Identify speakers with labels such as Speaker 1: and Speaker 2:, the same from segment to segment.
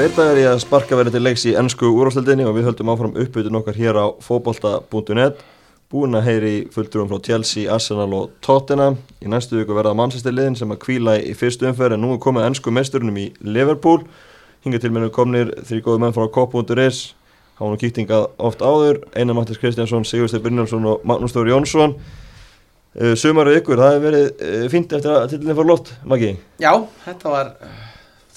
Speaker 1: tveir dagar í að sparka verið til leiks í ennsku úrástöldinni og við höldum áfram uppbytun okkar hér á fóbolta.net búin að heyri fullturum frá Chelsea, Arsenal og Tottenham. Í næstu viku verða mannsæstir liðin sem að kvíla í fyrstu umferð en nú er komið ennsku meisturinnum í Liverpool. Hinga til mennum komnir þrjí góði menn frá hafa nú kýktingað oft áður Einar Mattis Kristjánsson, Sigurstein Brynjálsson og Magnús Þóri Jónsson. Uh, Sumaru ykkur, það hefur verið uh, fínt eftir að tillin fór lott, Maggi.
Speaker 2: Já, þetta var uh,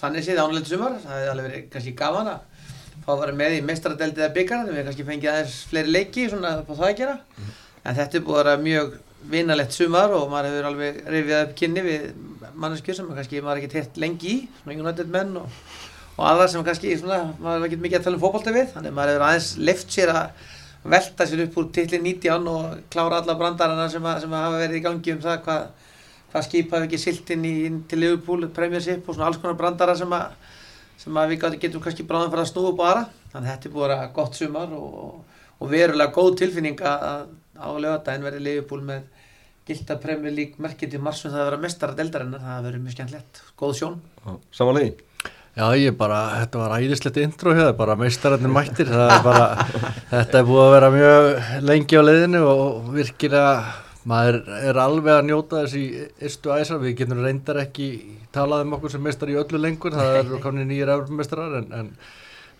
Speaker 2: þannig séð ánulegt sumar, það hefði alveg verið kannski gaman að fá að vera með í mestraradeldið að byggja við hefum kannski fengið aðeins fleiri leiki svona á það að gera. Mm. en þetta er búið að vera mjög vinalegt sumar og maður hefur alveg reyfið upp kynni við manneskjur sem kannski maður ekki teitt lengi í svona United menn og, og aðra sem kannski svona, maður hefur ekki mikið að tala um fókbalta við. Þannig maður hefur aðeins left sér að velta sér upp úr tillin 19 og klára alla brandarana sem, að, sem að hafa verið í gangi um það hvað hvað skipaði ekki siltinn til Liverpool, Premiership og svona alls konar brandara sem að, sem að við getum kannski bráðan fyrir að snúa aðra. Þannig að þetta er búin að vera gott sumar og, og verulega góð tilfinning að á lögadaginn verði Liverpool með gilda Premier League merkiti marsum það að vera mestara deldarinnar, það verður mjög skemmtilegt. Góð sjón.
Speaker 1: Samanlegi
Speaker 3: Já, ég bara, þetta var æðislegt intro hér, bara meistararnir mættir, það er bara, þetta er búið að vera mjög lengi á leiðinu og virkilega maður er alveg að njóta þess í ystu æsa, við getum reyndar ekki talað um okkur sem mestar í öllu lengur. Það eru komin nýjir eurumestrar en, en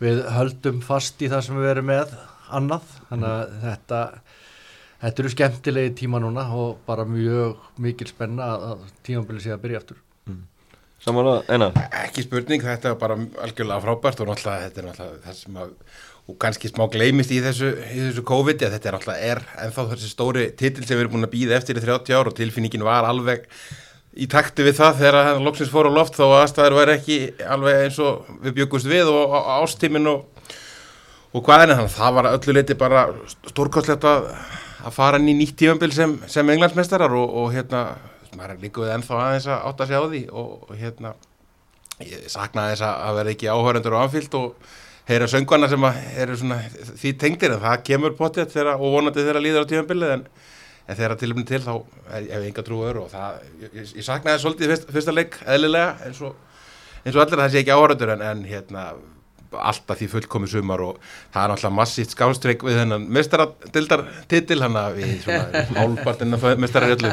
Speaker 3: við höldum fast í það sem við erum með annað. Þannig að þetta þetta eru skemmtilegi tíma núna og bara mjög mikil spenna að tímabili sé að byrja aftur. Mm.
Speaker 1: Samanlega, einan?
Speaker 4: Ekki spurning, þetta er bara algjörlega frábært og náttúrulega þetta er náttúrulega það sem að og kannski smá gleymist í þessu, í þessu COVID þetta er alltaf er ennþá þessi stóri titil sem við erum búin að býða eftir í 30 ár og tilfinningin var alveg í takti við það þegar hann loksins fór á loft þá aðstæður væri ekki alveg eins og við byggust við og ástímin og, og hvað er þannig það var öllu leiti bara stórkostlegt að, að fara inn í nýtt tífambil sem, sem englandsmestarar og, og hérna maður er líka við ennþá aðeins að átta sig á því og, og hérna ég saknaði þess að vera ekki áhörendur og anfíld og heyra söngvarna sem eru svona því tengdir en það kemur potið og vonandi þeirra líður á tímanbilið en, en þeirra tilumni til þá hef ég enga trú öðru og það, ég, ég saknaði svolítið fyrst, fyrsta leik eðlilega eins og, eins og allir það sé ekki áhörður en, en hérna alltaf því fullkomi sumar og það er náttúrulega massíft skástreik við þennan mestaradildartitil hann að við svona álpartinn að mestarar öllu.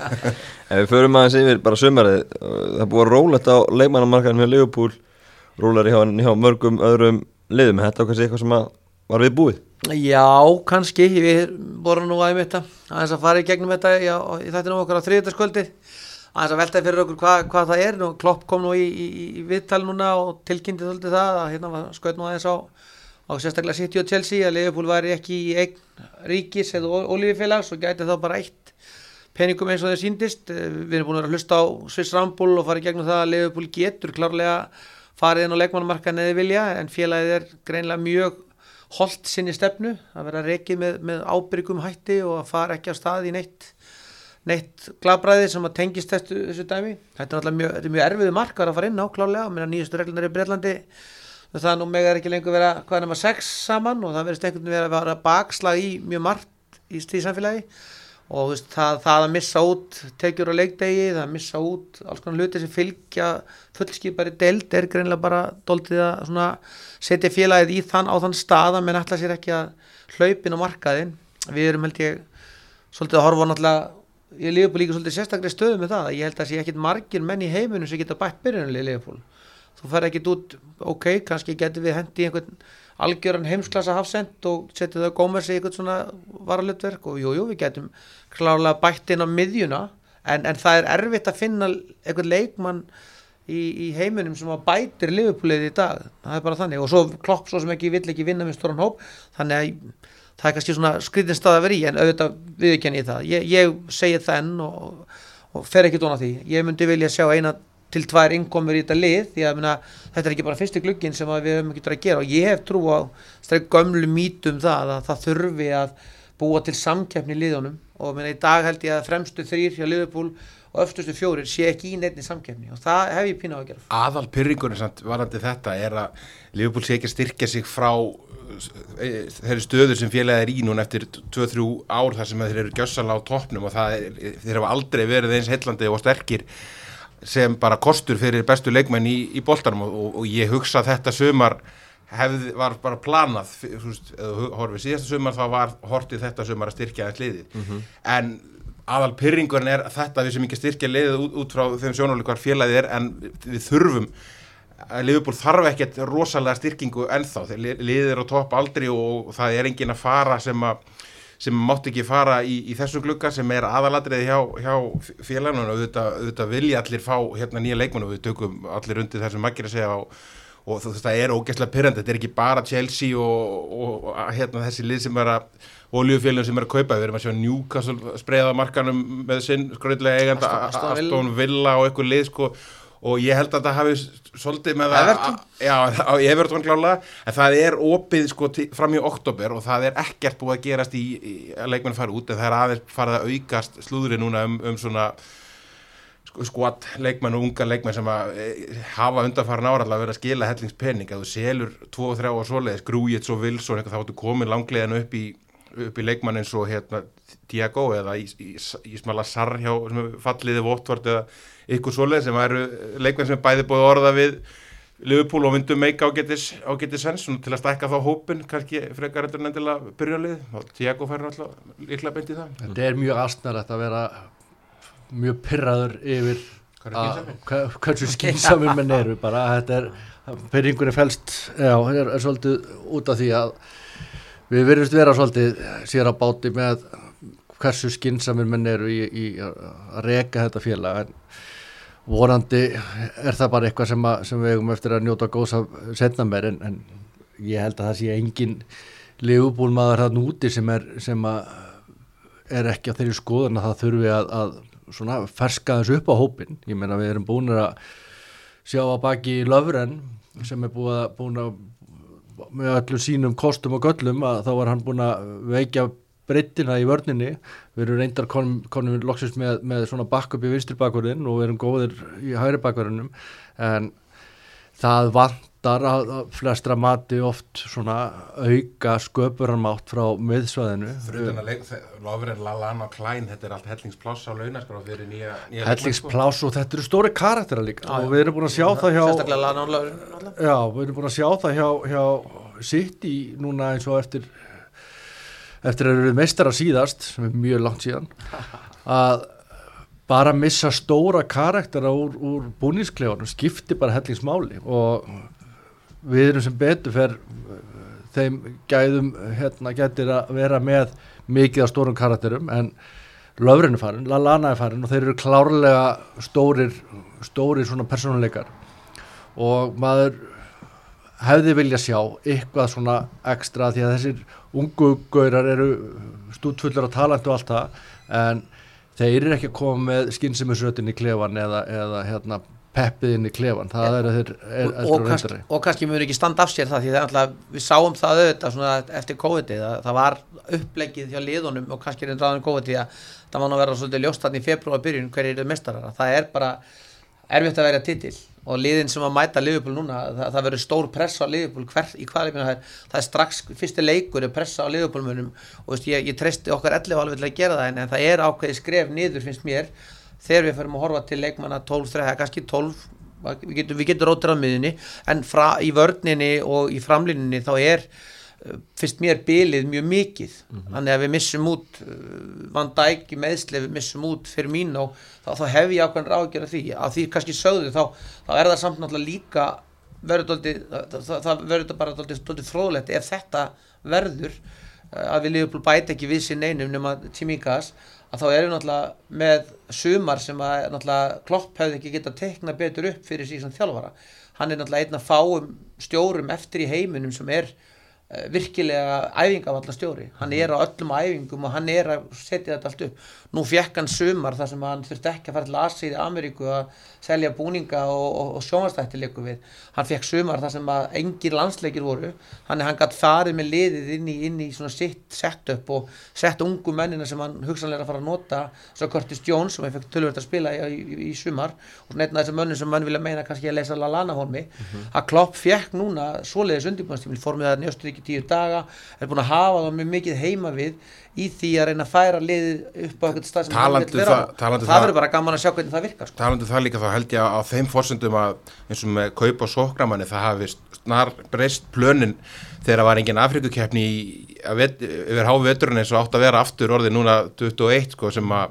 Speaker 1: Ef við förum aðeins yfir bara sumarið það búið að róla þetta á leikmannamarkaðin með Leopold rúlar hjá, hjá mörgum öðrum liðum, þetta var kannski eitthvað sem var við búið?
Speaker 2: Já, kannski, við vorum nú aðeins þetta, aðeins að fara í gegnum þetta já, í þættinu okkar á þriðdagsskvöldi aðeins að veltaði fyrir okkur hvað, hvað það er. Og Klopp kom nú í, í, í viðtal núna og tilkynnti þóldi það að hérna skaut nú aðeins á, á sérstaklega City og Chelsea að Liverpool væri ekki í eign ríkis eða olífélags og gæti þá bara eitt peningum eins og þeir síndist við erum búin að hlusta á Swiss Ramble og fara í gegnum það að Liverpool getur klárlega farið inn á leikmannumarkaðin eða vilja en félagið er greinlega mjög holdt sinni stefnu að vera reikið með, með ábyrgum hætti og að fara ekki á stað í neitt, neitt glabræði sem að tengist þessu, þessu dæmi. Þetta er náttúrulega mjög, mjög erfiðu markar að fara inn á klálega og nýjastu reglunar í Breitlandi það nú megar ekki lengur vera hvaða nema sex saman og það verðist einhvern veginn að vera bakslag í mjög margt í stíðsamfélagi og veist, það, það að missa út tekjur á leikdegi, það að missa út alls konar hluti sem fylgja fullskipari deild er greinlega bara doldið að setja félagið í þann á þann stað að menn ætla sér ekki að hlaupin á markaðin við erum held ég svolítið að horfa náttúrulega ég lifi líka svolítið sérstaklega stöðu með það ég held að það sé ekkit margir menn í heiminum sem geta bætt byrjunlega í lifipól þú fer ekkit út, ok, kannski getur við hendi einhvern algjöran heimsklassa hafsend og setja það gómers í eitthvað svona varalutverk og jújú, jú, við getum klálega bætt inn á miðjuna en, en það er erfitt að finna eitthvað leikmann í, í heiminum sem að bætir liðupúlið í dag, það er bara þannig. Og svo klopp svo sem ekki vill ekki vinna með stóran hóp þannig að það er kannski svona skritin stað að vera í en auðvitað viðkenni í það. Ég, ég segi þenn og, og fer ekki dóna því, ég myndi vilja sjá eina til tvær innkomur í þetta lið því að minna, þetta er ekki bara fyrsti glugginn sem við höfum ekki að gera. Og ég hef trú á gömlu mítum það að það þurfi að búa til samkeppni í liðunum. Og minna, í dag held ég að fremstu þrýr hjá liðupól og öftustu fjórir sé ekki í nefni samkeppni. Og það hef ég pínað að gera.
Speaker 4: Aðal pyrringunum varandi þetta er að liðupól sé ekki að styrkja sig frá e, þeirri stöður sem félagið er í núna eftir 2-3 ár þar sem þeir eru gjössanlega á toppnum. Og er, þeir hafa aldrei verið eins heillandi og sterkir sem bara kostur fyrir bestu leikmenn í, í boltanum og, og, og ég hugsa þetta sumar hefði, var bara planað veist, horfið síðasta sumar þá var hortið þetta sumar að styrkja aðeins liðið. En aðal pyrringurinn er þetta við sem ekki styrkja liðið út, út frá þeim sjónuleik hvar félagið er en við þurfum Liverpool þarf ekkert rosalega styrkingu ennþá, liðið er á topp aldrei og það er engin að fara sem að sem mátt ekki fara í, í þessu glugga sem er aðalatriði hjá, hjá félaginu. Og auðvitað, auðvitað vilja allir fá hérna nýja leikmenn og við tökum allir undir þessum makkir að segja og, og það er ógæslega pyrrandi, þetta er ekki bara Chelsea og, og, og hérna þessi lið sem er að oljufélagin sem er að kaupa, við erum að sjá Newcastle spreða markanum með sinn skröðlega eiganda
Speaker 2: Aston- Aston Villa.
Speaker 4: Aston Villa og eitthvað lið sko og ég held að það hafi svolítið með það
Speaker 2: Everton?
Speaker 4: já, á Everton klálega. En það er opið sko fram í oktober og það er ekkert búið að gerast í, í að leikmenn fara út. En það er aðeins farið að aukast slúðri núna um, um svona sko, skvat leikmenn og unga leikmenn sem að e, hafa undanfara náraðlega verið að skila hellingspenning að þú selur 2 og 3 og svoleiðis, Grújits og Wilson þá áttu komin langlegin upp í upp í leikmann eins og hérna Tiago eða í, í, í smala Sarr hjá falliði Votvort eða ykkur svoleið sem eru leikmenn sem er bæði búið orða við Liverpool og myndum meika ágætis, ágætis sens svona til að stækka þá hópin kannski frekar endur endilega byrjunlið og Tiago fær náttúrulega líklega beint í það.
Speaker 3: Þetta er mjög astnærætt að vera mjög pyrraður yfir
Speaker 4: er
Speaker 3: hversu skynsamir menn eru bara. Þetta er, pyrringunni felst já, er, er svolítið út af því að við verðumst vera svolítið sér að báti með hversu skynsamir menn eru í, í að reka þetta félag. En vorandi er það bara eitthvað sem, að, sem við eigum eftir að njóta góðs af setna meir en, en ég held að það sé engin liðbúlmaður það núti sem er, sem að er ekki á þeirri skoðun að það þurfi að, að ferska þessu upp á hópin ég meina við erum búin að sjá að baki Löfren sem er búin að, búin að með öllum sínum kostum og göllum að þá var hann búin að veikja breyttina í vörninni. Við erum reyndar konum, konum loksist með, með svona bakk upp í vinstri bakverðin og við erum góðir í hægri bakverðinum en það vantar að, að flestra mati oft svona auka sköpuranmátt frá miðsvæðinu.
Speaker 4: Fyrir utan að Lallana og Klein, þetta er allt hellingspláss á launaskrá fyrir nýja, nýja
Speaker 3: hellingsplás og þetta eru stóri karaktera líka. Og við erum búin að sjá það hjá
Speaker 2: sérstaklega lanánlagur
Speaker 3: já, við erum búin að sjá það hjá, hjá City núna eins og eftir eftir að eru meistara síðast sem er mjög langt síðan að bara missa stóra karaktera úr, úr búningsklefanum skipti bara hellingsmáli. Og við erum sem betur fer þeim gæðum hérna gætir að vera með mikið af stórum karakterum en Löfren er farin, Lallana er farin og þeir eru klárlega stórir stórir svona persónuleikar. Og maður hefði vilja sjá eitthvað svona ekstra því að þessir ungu gaurar eru stútfullur að talandu og allt það en þeir eru ekki að koma með skynnsemisrötin í klefan eða, eða hérna, peppið inn í klefan það er að þeir er,
Speaker 2: og, og, kannski, og kannski mjög ekki standa af sér það því það er alltaf, við sáum það auðvitað eftir COVID-ið, að það var upplegið hjá liðunum og kannski reyndur aðeins COVID-ið að það var að vera svolítið ljóst í februar byrjun hverju eru mestarar, það er bara erfitt að vera titil og liðin sem að mæta Liverpool núna, það, það verður stór pressa á Liverpool hver, í hvaða leikinu það er. Það er strax, fyrsti leikur er pressa á Liverpool munum og veist, ég, ég treysti okkar 11 alveg til að gera það en, það er ákveði skref niður finnst mér þegar við fyrir að horfa til leikmanna 12, 13, kannski 12 við getum, getum rótir á miðunni en fra, í vörninni og í framlýninni þá er fyrst mér bilið mjög mikið. Þannig að við missum út uh, Van Dijk í meðsli, við missum út fyrir mín og þá, þá hef ég ákveðin ráðgjör af því. Að því kannski sögðu þá, þá er það samt náttúrulega líka verður það, verður bara dóldi fróðlegt ef þetta verður uh, að við liðum bæta ekki við sér neinum nema tímingas að þá erum við náttúrulega með sumar sem að náttúrulega klopp hefði ekki getað teikna betur upp fyrir sem þjálfara. Hann er náttúrulega einn að fáum stjórum eftir í heiminum sem er virkilega æfingavalla stjóri hann er á öllum æfingum og hann er að setja þetta allt upp nú fekk hann sumar þar sem hann þurfti ekki að fara til Asið í Ameríku að selja búninga og, og, og sjónvastættileiku við. Hann fekk sumar þar sem að engir landsleikir voru. Hann, hann gætt farið með liðið inn í, inn í svona sitt setup og sett ungu mennina sem hann hugsanlega er að fara að nota svo Curtis Jones sem hann fekk tölvöld að spila í, í, í, sumar og svona einn af þessum mönnum sem mann vilja meina kannski að lesa Lallana hólmi að Klopp fekk núna svoleiðis undirbúinnstímil formið að Njösturíki ekki tíu daga er búin að hafa það með mikið heima við í því að reyna að færa liðið upp á eitthvað stað sem
Speaker 4: Talandi
Speaker 2: vill vera á.
Speaker 4: það- talandi
Speaker 2: það
Speaker 4: það-
Speaker 2: verður bara gaman að sjá hvernig það virkar sko.
Speaker 4: Talandi um það líka þá held ég að á þeim forsendum að eins og með kaup og sókramanni það hafi snar breyst plönin þegar það var engin vet, yfir háveturinn eins og átt að vera aftur orðið núna 21 sko sem að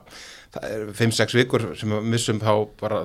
Speaker 4: það er 5-6 vikur sem við missum þá bara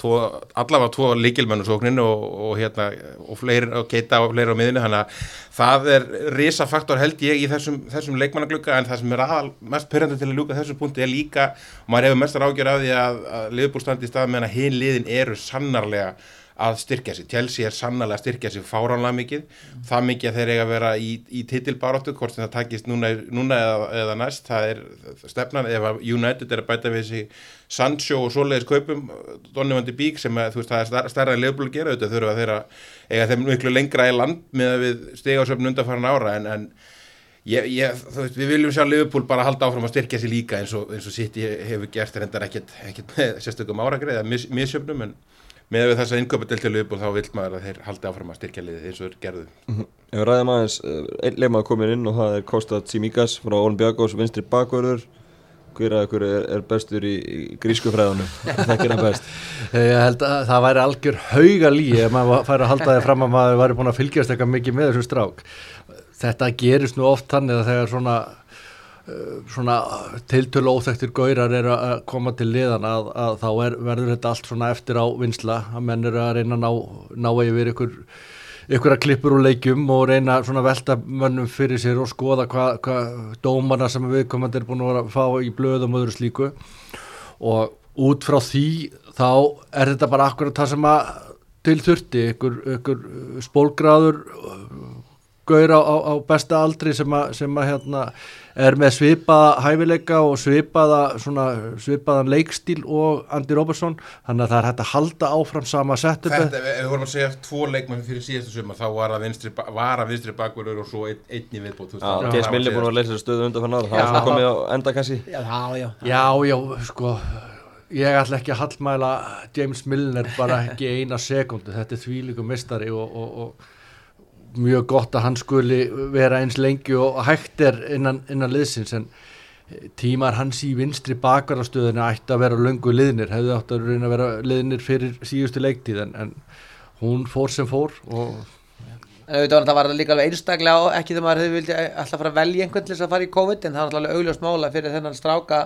Speaker 4: tvo, allavega tvo líkilmennu sóknin og, og hérna og fleiri og keita og fleiri á miðinu þannig að það er risafaktor held ég í þessum, þessum leikmannaglugga en það sem er aðal mest pyrrandi til að ljúka þessu punkti er líka og maður hefur mestar ágjör af því að, að liðbúl standi í stað meðan að hinn liðin eru sannarlega að styrkja sig. Chelsea er sannarlega að styrkja sig fáránlega mikið, það mikið að þeir eiga að vera í, í titilbaráttu, hvort sem það takist núna, núna eða, eða næst, það er stefnan, ef að United er að bæta við sig Sancho og svoleiðis kaupum, Donny van de Beek sem að, veist, það er stærra en liðbúl að gera auðvitað þurfa þeirra eiga þeim miklu lengra í land með að við stiga á söfn undanfæran ára en, en Ég, ég, veist, við viljum sjá Liverpool bara halda áfram að styrkja sér líka eins og, og City hefur gert reyndar ekkert, sérstökum áragrið með við þess að innköpa til Liverpool þá vil maður að þeir halda áfram að styrkja liðið eins og þeir gerðu.
Speaker 1: Ef við ræðum aðeins, eh, einn leikmaður komin inn og það er Kosta Tsimikas frá Olympiakos, vinstri bakvörður hver að ykkur er, er bestur í, í grísku fræðunum, það gera best
Speaker 3: Ég held að það væri algjör hauga lí ef maður færi að halda þig fram að maður væri búin að fylgjast eitthvað mikið með þessum strák. Þetta gerist nú oft þannig að þegar svona, svona tiltölu óþektir gaurar eru að koma til liðan að, að þá er, verður þetta allt svona eftir á vinsla að menn eru að reyna að ná, ná yfir ykkur ykkur að klippur úr leikjum og reyna svona velta mönnum fyrir sér og skoða hvað hva dómarna sem viðkomandi er búin að fá í blöðum og öðru slíku. Og út frá því þá er þetta bara akkurat það sem að til þurfti, ykkur, ykkur spólgráður gaur á, á, á besta aldri sem að, sem að hérna, er með svipaða hæfileika og svipaða svona, svipaðan leikstíl og Andy Robertson. Þannig að það er hægt að halda áfram sama setup.
Speaker 4: Þetta, ef við vorum að segja tvo leikmenn fyrir síðastu sumar þá var að vinstri, var að vinstri bakverður og svo einn, einn í viðbútt.
Speaker 1: Já, Geir Smilli búin að leysa stöðu undan fyrir náður, það er svona komið á enda kannski.
Speaker 2: Já, já, já.
Speaker 3: Já, sko ég ætla ekki að hallmæla James Milner bara ekki eina sekundu þetta er þvílíku mistari og, og, og mjög gott að hann skuli vera eins lengi og hægt er innan, innan liðsins en tímar hans í vinstri bakvarastöðinu ætti að vera löngu liðnir hefði átt að reyna að vera liðnir fyrir síðustu leiktíð en, en hún fór sem fór og
Speaker 2: auðvitað var það líka alveg einstaklega ekki þegar maður hefði vildi alltaf fara að velja einhvern til þess að fara í COVID en það var alltaf augljóst mála fyrir þennan stráka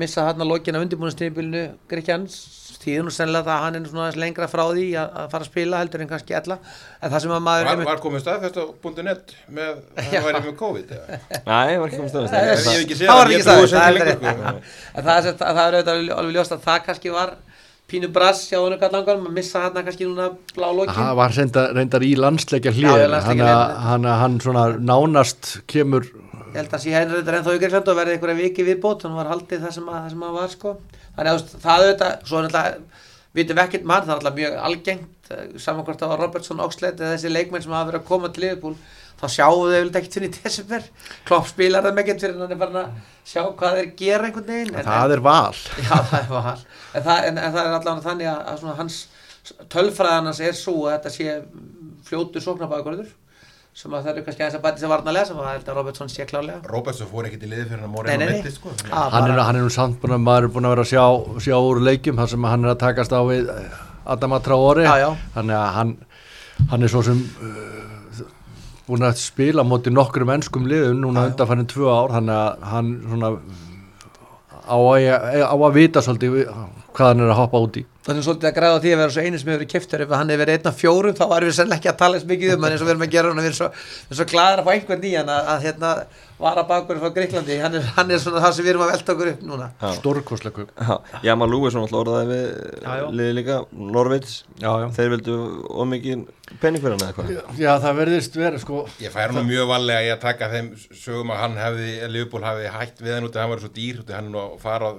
Speaker 2: missa hann að lokina undirbúinastíðbilinu Gríkjans tíðun og sennilega það að hann er svona aðeins lengra frá því að, að fara að spila heldur en kannski ella. En það sem að maður
Speaker 4: Var,
Speaker 2: einmitt-
Speaker 4: var komið staðfest á .net með að það væri með COVID? eða?
Speaker 1: Nei, var ekki komið
Speaker 4: séð
Speaker 2: það var
Speaker 4: það,
Speaker 2: ekki það er
Speaker 4: lengur, sko.
Speaker 2: en það er, það er auðvitað alveg- ljóst að það kannski var pínu brass hjá hann eitthvað langar að missa hann kannski núna blá lokin
Speaker 3: hann var reyndar, reyndar í landsleikja hlýðin hann, hann, hann svona nánast kemur
Speaker 2: ég held að sé henni reyndar ennþá Gríkland og verði einhverja viki viðbót. Hann var haldið það sem að, það sem að var sko þannig að það auðvitað svo er alltaf vitum við ekkert mann það er alltaf mjög algengt eh, saman hvort það var Robertson Oxlade eða þessi leikmenn sem hafa verið að koma til Liverpool þá sjáum við ekkert fyrir í desember. Klopp spilar þeim ekkert fyrir hann er bara að sjá hvað þeir gera einhvern veginn en,
Speaker 3: það er val.
Speaker 2: Já, það er val. En það, en, en það er allavega þannig að, að hans tölfræðan hans er svo að þetta sé fljótu sóknabæðgörður sem að það eru kannski aðeins að bæti sem varnalega sem að held að Robertson sé klálega.
Speaker 4: Robertson fór ekkert í liði fyrir hann að
Speaker 2: nei, nei.
Speaker 4: mittist sko.
Speaker 3: hann er, hann er nú samt búin að maður er búin að vera að sjá, sjá úr leikjum þar sem hann er að takast á við Adama Traori
Speaker 2: Já, já.
Speaker 3: þannig að hann, hann er svo sem uh, búin að spila móti nokkrum ennskum liðum núna undanfærin tvö ár þannig að hann svona á að, á að vita svolítið hvað hann er að hoppa út í.
Speaker 2: Er svolítið að græða því að vera svo eini sem hefur verið keftur ef hann hefur verið einn af fjórum þá varum við sennilega ekki að tala eins mikið um hann eins og við erum að gera hann. Við erum svo, svo glæðar að fá einhvern hann að, að hérna vara bakur frá Greiklandi hann er, hann er svona það sem við erum að velta okkur upp núna.
Speaker 1: Já.
Speaker 3: stórkosleiku
Speaker 1: Já, Jamal Lúisson alltaf orðaði við
Speaker 2: Já, já.
Speaker 1: liði líka, Norvits
Speaker 3: já, já.
Speaker 1: þeir vildu ómikið hann eða eitthvað
Speaker 3: já, það verðist verið sko.
Speaker 4: Ég færi nú mjög valega í að taka þeim sögum að hann hefði, Liverpool hefði hætt við hann út að hann var svo dýr, út að hann nú að fara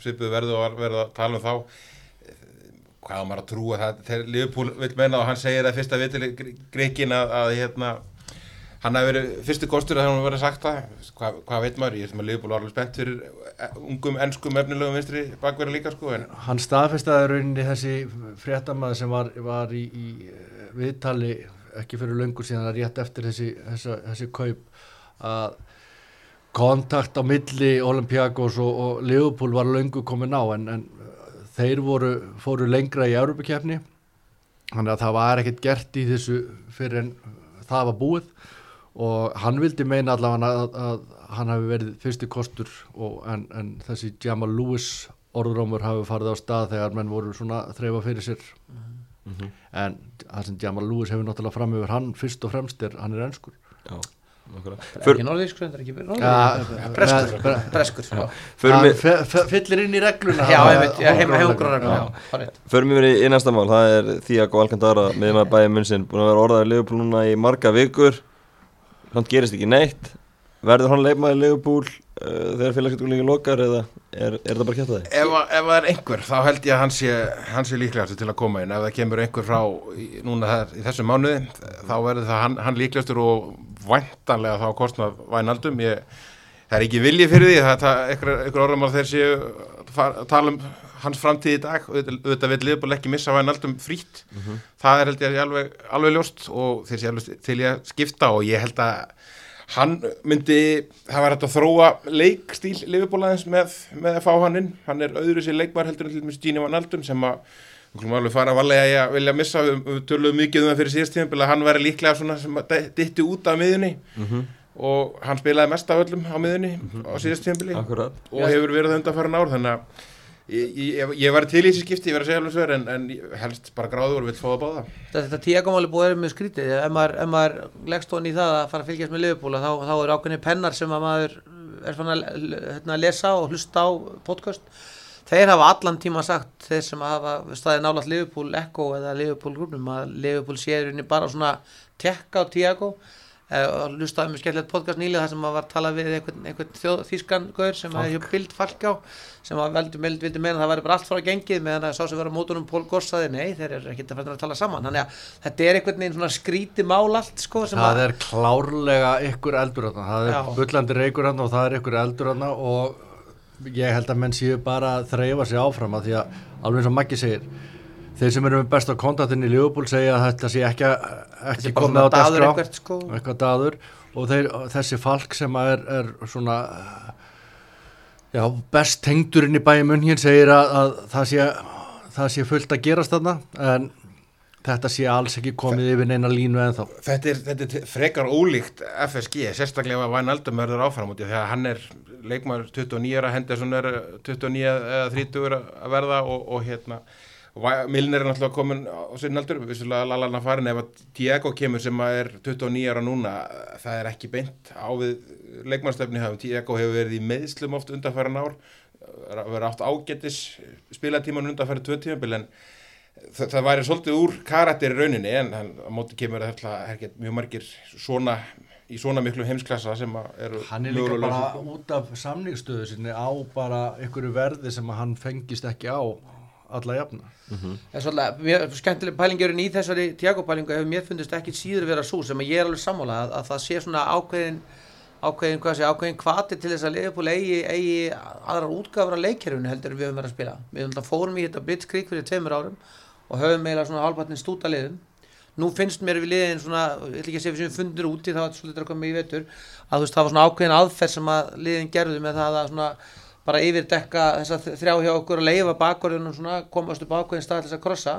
Speaker 4: svipuð verðu og verða að tala um þá. Hvað á maður að trúa það? Þegar Liverpool vil menna og hann segir að fyrsta vitili greikin að, að hérna hann hafi verið fyrstu kostur að það hafa verið sagt það. Hvað, hvað veit maður, ég sem að Liverpool var alveg spennt fyrir eh, ungum, ennskum, efnilegum vinstri bakverða líka sko en
Speaker 3: hann staðfestaði rauninni þessi fréttamaður sem var, var í, í eh, viðtali ekki fyrir löngu síðan að rétt eftir þessi, þessi, þessi kaup að kontakt á milli Olympiakos og, og Liverpool var löngu komin á en, en þeir voru, fóru lengra í Europakefni þannig að það var ekkert gert í þessu fyrir en það var búið og hann vildi meina allavega að, að hann hafi verið fyrsti kostur og, en, en þessi Jamal Lewis orðrómur hafi farið á stað þegar menn voru svona að þreyfa fyrir sér. En það sem Jamal Lewis hefur náttúrulega fram yfir hann fyrst og fremst er hann er ennskur
Speaker 1: Já,
Speaker 2: er
Speaker 1: För-
Speaker 2: ekki norðískur, það er ekki
Speaker 3: Ja,
Speaker 2: norðískur Breskur,
Speaker 3: fyllir inn í regluna.
Speaker 1: Við verið í næsta mál, það er Thiago Alcantara með maður bæði munnsinn, búin að vera orðaður Liverpool núna í marga vikur hann gerist ekki neitt verður hann leikmaður Liverpool uh, þegar félagsgjölduglingi lokar eða er, er það bara kjátt að þið?
Speaker 4: Ef, ef það er einhver, þá held ég að hann sé, sé líklegastur til að koma inn. Ef það kemur einhver frá í, núna þar, í þessum mánuði, þá verður það hann, hann líklegastur og væntanlega þá kostnað vænaldum. Ég, það er ekki vilji fyrir því, það er einhver orðum að þeir séu tala um hans framtíð í dag. Auðvitað vil Liverpool ekki missa vænaldum frýtt. Það er held ég alveg, alveg ljóst og þeir sé alveg til ég að skipta og ég held að hann myndi, það var hægt að þróa leikstíl Liverpool aðeins með, með að fá hann inn, hann er öðru sér leikmar heldur en til dæmis Gini Van Aldum sem að við klumum alveg fara að valega að vilja missa við, við töluðum mikið um það fyrir síðast tíma að hann væri líklega svona sem að ditti út af miðunni og hann spilaði mest af öllum á miðunni á síðast
Speaker 1: Akkurat
Speaker 4: og hefur verið undanfæran ár þannig að ég, ég, ég var til í þessi skipti, ég var að segja alveg sver en, en helst bara gráður fá það báða.
Speaker 2: Þetta, tíakomáli búið vera með skrítið ef maður, maður leggst honi í það að fara að fylgjast með Liverpool þá, þá er ákveðni pennar sem að maður er fann að hérna, lesa og hlusta á podcast. Þeir hafa allan tíma sagt þeir sem hafa staðið nálaðt Liverpool Echo eða Liverpool grúnum að Liverpool séður inni bara svona tekka á Tiago og hlustaði með skemmtilegt podcast nýlega þar sem maður var að tala við einhvern, einhvern þýskan gaur sem hefði bild falk á sem að veldi, veldi, vildi meina að það væri bara allt frá gengið meðan að sá sem var á mótunum Pól Goss saði nei, þeir eru ekkert að fara að tala saman. Þannig að þetta er einhvern veginn svona skríti mál allt sko
Speaker 3: það
Speaker 2: að
Speaker 3: er klárlega ykkur eldur þarna. Það er bullandi reykur þarna og það er ykkur eldur þarna og ég held að menn séu bara að þreyfa sig áfram að því að alveg eins og Maggi segir þeir sem eru með besta kontaktin í Liverpool segja að þetta sé ekki, ekki komið á dagskrá.
Speaker 2: eitthvað, sko.
Speaker 3: eitthvað daður. Og þeir, þessi falk sem er, er svona já, best tengdurinn í bæði munn hér segir að, að það, sé, það sé fullt að gerast þarna en þetta sé alls ekki komið yfir neina línu en þá
Speaker 4: Þetta er, þetta er frekar ólíkt FSG, sérstaklega að Væn Aldum verður áfram út í því að hann er leikmaður 29 ára, Henderson er 29 eða 30 að verða og, og hérna Milner er náttúrulega komin á sinn aldur, vissulega lalana farin ef að Diego kemur sem að er 29 ára núna, það er ekki beint á við leikmannstefni hafum, Diego hefur verið í meðslum oft undanfæran ár, verið átt ágættis spilatíman undanfæri tvö tímabil en það, það væri svolítið úr karakter í rauninni en hann, móti kemur að mjög margir svona í svona miklu heimsklassa sem eru
Speaker 3: Hann er líka bara út af samningsstöðu sinni á bara einhverju verði sem hann fengist ekki á alla jafna.
Speaker 2: En svolítið, skemmtileg pælingurinn í þessari Tiago-pælingu hefur mér fundist ekki síður vera svo sem að ég er alveg sammála að, að það sé svona ákveðin ákveðin, hvað sé, ákveðin kvati til þess að Liverpool eigi, eigi aðrar útgáfur af leikkerfinu heldur en við höfum verið að spila. Við fórum í þetta Blitzkrieg fyrir tveimur árum og höfum eiginlega svona hálfpartin stúta liðum. Nú finnst mér við liðin svona, ég ætla ekki segja við sem fundur úti þá er þetta svolítið að koma í vetur að þú veist það var svona ákveðin aðferð sem að liðin gerðu með það að svona bara yfirdekka þessa þrjá hjá okkur að leifa bakvarðunum svona komast upp ákveðin stað til þess að krossa.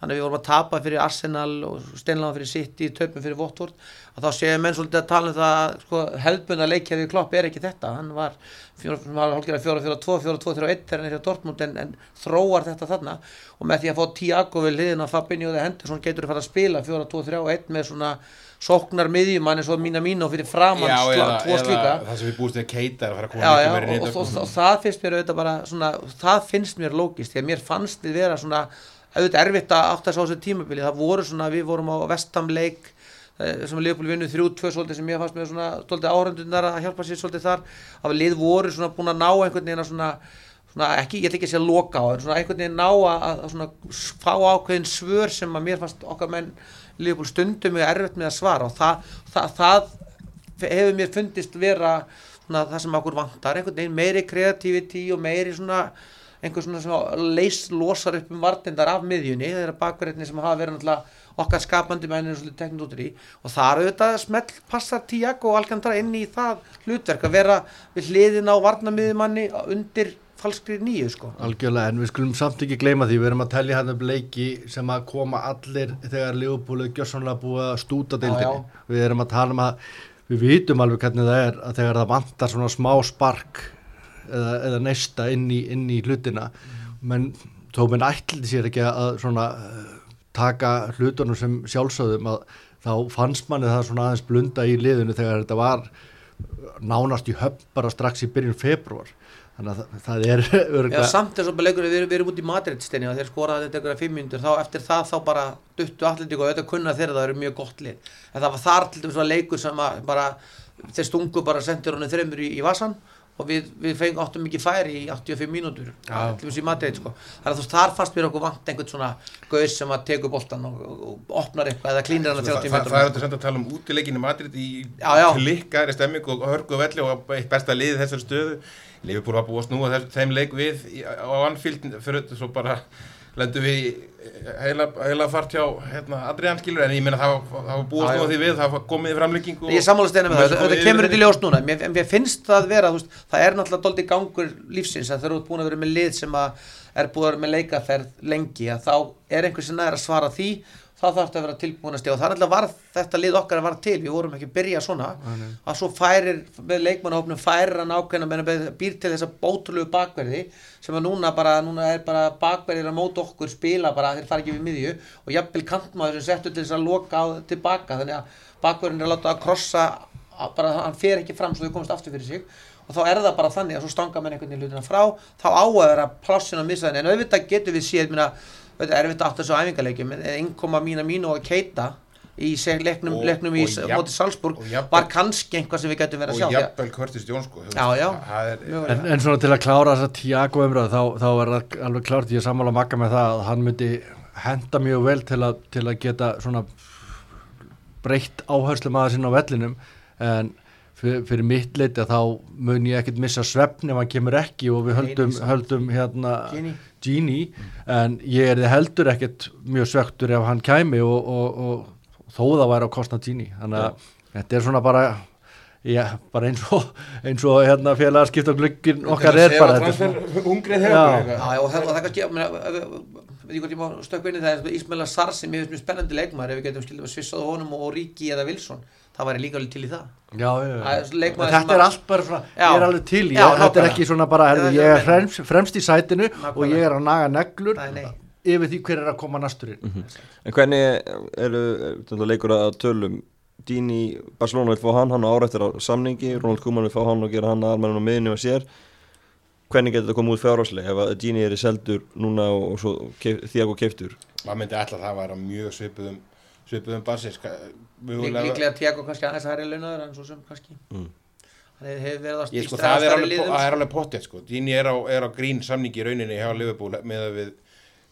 Speaker 2: Þannig að við vorum að tapa fyrir Arsenal og steinlega fyrir City, töpum fyrir Votvort að þá séum menn svolítið að tala um það að, sko, hefðbunna leikjaði klopp er ekki þetta. Hann var, fjóra- var hálfgerða 4-4-2 4-2-3-1 þegar hann er hjá Dortmund en, en þróar þetta þarna. Og með því að fá Tiago við liðin að Fabinho eða Henderson getur að fara að spila 4-2-3-1 með svona sóknar miðjumann eins og mína mín og fyrir framann tvo slíka.
Speaker 4: það sem við búist við keita er að fara að
Speaker 2: já, já, og, og, og, og það finnst mér auðvitað bara svona, það finnst mér lógist því að mér fannst við vera svona auðvitað erfitt að átta sig á þessu tímabili. Það voru svona, við vorum á vestamleik eh, sem Leopold vinnu þrjú, tvö svolítið sem ég fannst mér svona svolítið áhörndundar að hjálpa sér svolítið þar. Að lið voru svona búin að ná einhvern veginn að svona, svona ekki, ég ætla ekki að segja loka á en svona einhvern veginn ná að, að, að svona fá ákveðin svör sem að mér fannst okkar menn Leopold stundum mjög erfitt með að svara og það, það, það hefur mér fundist vera svona, það sem okkur vantar, einhvern veginn meiri kreativiti og meiri svona einhver svona sem leys, losar upp um vartindar af miðjunni, þeirra bakverðinni sem hafa verið náttúrulega okkar skapandi mennir svolítið teknit út í og það eru þetta smelt passar Tiago og Alcantara inn í það hlutverk að vera við hliðin á varnamiðumanni undir falskri nýju sko.
Speaker 3: Algjörlega, en við skulum samt ekki gleyma því, við erum að tellja hann upp leiki sem að koma allir þegar Leopold gjössanlega búið að stúta deildinni. Við erum að tala um að, við vitum alveg hvernig það er að þegar það vantar svona smá spark eða, eða neista inn í, inn í hlutina, menn tóminn ætliti sér ekki að svona eh, taka hlutunum sem sjálfsögðum að þá fannst manni það svona aðeins blunda í liðinu þegar þetta var nánast í höfn bara strax í byrjun februar þannig að það, það er
Speaker 2: Já,
Speaker 3: örgulega
Speaker 2: samt eins og bara leikur við, erum- við erum út í Madrid-steini og þeir skoraði þetta ykkur að fimm mínútur þá eftir það þá bara duttu allir og auðvitað kunna þeirra það eru mjög gott lið en það var þar til dæmis var leikur sem að bara þeir stungu bara sendir honum þreymur í, í vasan og við, við fengum áttum mikið færi í 85 mínútur
Speaker 3: Já.
Speaker 2: í Madrid sko þannig að þú þar fannst mér okkur vant einhvern svona gauðs sem að tekur boltan og, og, og opnar eitthvað eða klínir hann að
Speaker 4: Það,
Speaker 2: 30
Speaker 4: það, það er
Speaker 2: metrum
Speaker 4: þetta að tala um útileikinu Madrid í
Speaker 2: Já, já.
Speaker 4: klikkari stemming og hörgu velli og eitt besta liðið þessar stöðu Liverpool var búið að snúa þeim leik við á Anfield fyrir þetta svo bara lendum við heila, heila fart hjá hérna, Adrian skilur en ég meina það, var- það búið að snúa því við það komið í framlegging og
Speaker 2: Ég sammála steina með það, þetta kemur þetta í ljós núna. Mér, mér finnst það vera, þú veist, það er náttúrulega doldi gangur lífsins að þeir eru búin að vera með lið sem að er búin að vera með leikaferð lengi að þá er einhver sem næður að svara því þá þarf þetta að vera tilbúin að stíða og það er alltaf var þetta lið okkar að var til, við vorum ekki að byrja svona. Að svo færir með leikmannahópnum færir hann ákveðna með býr til þessa bótrúlegu bakverði sem að núna bara, núna er bara bakverðir að móta okkur spila bara, þeir fara ekki við miðju og jafnvel kantmaður sem settur til þess að loka á tilbaka. Þannig að bakverðin er að láta að krossa að bara hann fer ekki fram svo þau komast aftur fyrir sig. Og þá er það bara þannig að svo stanga menn einhvern veginn hlutina frá. Þá á að vera plássin að missa þenni en auðvitað getur við séð minna, auðvitað er erfitt átt þessu æfingarleikjum en innkoma mína mínu og keita í seg- leiknum,
Speaker 4: Og-
Speaker 2: leiknum í
Speaker 4: og jafn-
Speaker 2: móti Salzburg
Speaker 4: og
Speaker 2: var kannski einhvað sem við getum verið
Speaker 4: og
Speaker 2: að sjá að-
Speaker 4: jafnvel Curtis Jones sko, er,
Speaker 3: En, en svona til að klára þessa Tiago umræðu þá, þá er það alveg klárt ég sammála makka með það að hann myndi henda mjög vel til að, til að geta svona breytt áherslu maður sinna á vellinum. En fyrir, fyrir mitt leiti að þá mun ég ekkert missa svefn ef hann kemur ekki og við höldum, höldum hérna
Speaker 2: Gini.
Speaker 3: Gini en ég er heldur ekkert mjög svektur ef hann kæmi og, og, og þó það væri á kostnað Gini þannig að þetta er svona bara Já, bara eins og, eins og hérna félagaskipt og glukkin okkar er bara þetta er
Speaker 2: og það, og kannski, ég meina, ef við- veit ég hvort ég má stökka inn í það, er Ismaila Sar sem ég finnst mjög spennandi leikmaður, ef við getum skildum að svissað honum og Ríki eða Wilson, það væri líka alveg til í það.
Speaker 3: Já, já,
Speaker 2: Það er
Speaker 3: já. Þetta er allt bara svona, ég er alveg til, ég, þetta er ekki svona bara, herðu, ég er fremst, fremst í sætinu og
Speaker 2: Nákvæmlega.
Speaker 3: ég er að naga neglur
Speaker 2: Nei, nei.
Speaker 3: yfir því hver er að koma næsturinn.
Speaker 1: En hvernig eru er, leikur að tölum Dini, Barcelona vil fá hann, hann á árættir á samningi, Ronald Koeman vil fá hann og gera hann aðalmennin á miðinu og sér hvernig getur þetta komið út fjárháslega ef að Dini er í seldur núna og, og svo keif, Thiago keiftur
Speaker 4: maður myndi alltaf að það væri á mjög svipuðum svipuðum basis ska-
Speaker 2: Lík, líklega Tiago kannski aðeins hærri launaður en svo sem kannski.
Speaker 1: Mm.
Speaker 2: Hann hefur hef verið að
Speaker 4: Ég sko,
Speaker 2: stýra
Speaker 4: það er alveg, er alveg pottið sko. Dini er á, er á grín samningi í rauninni hjá Liverpool með að við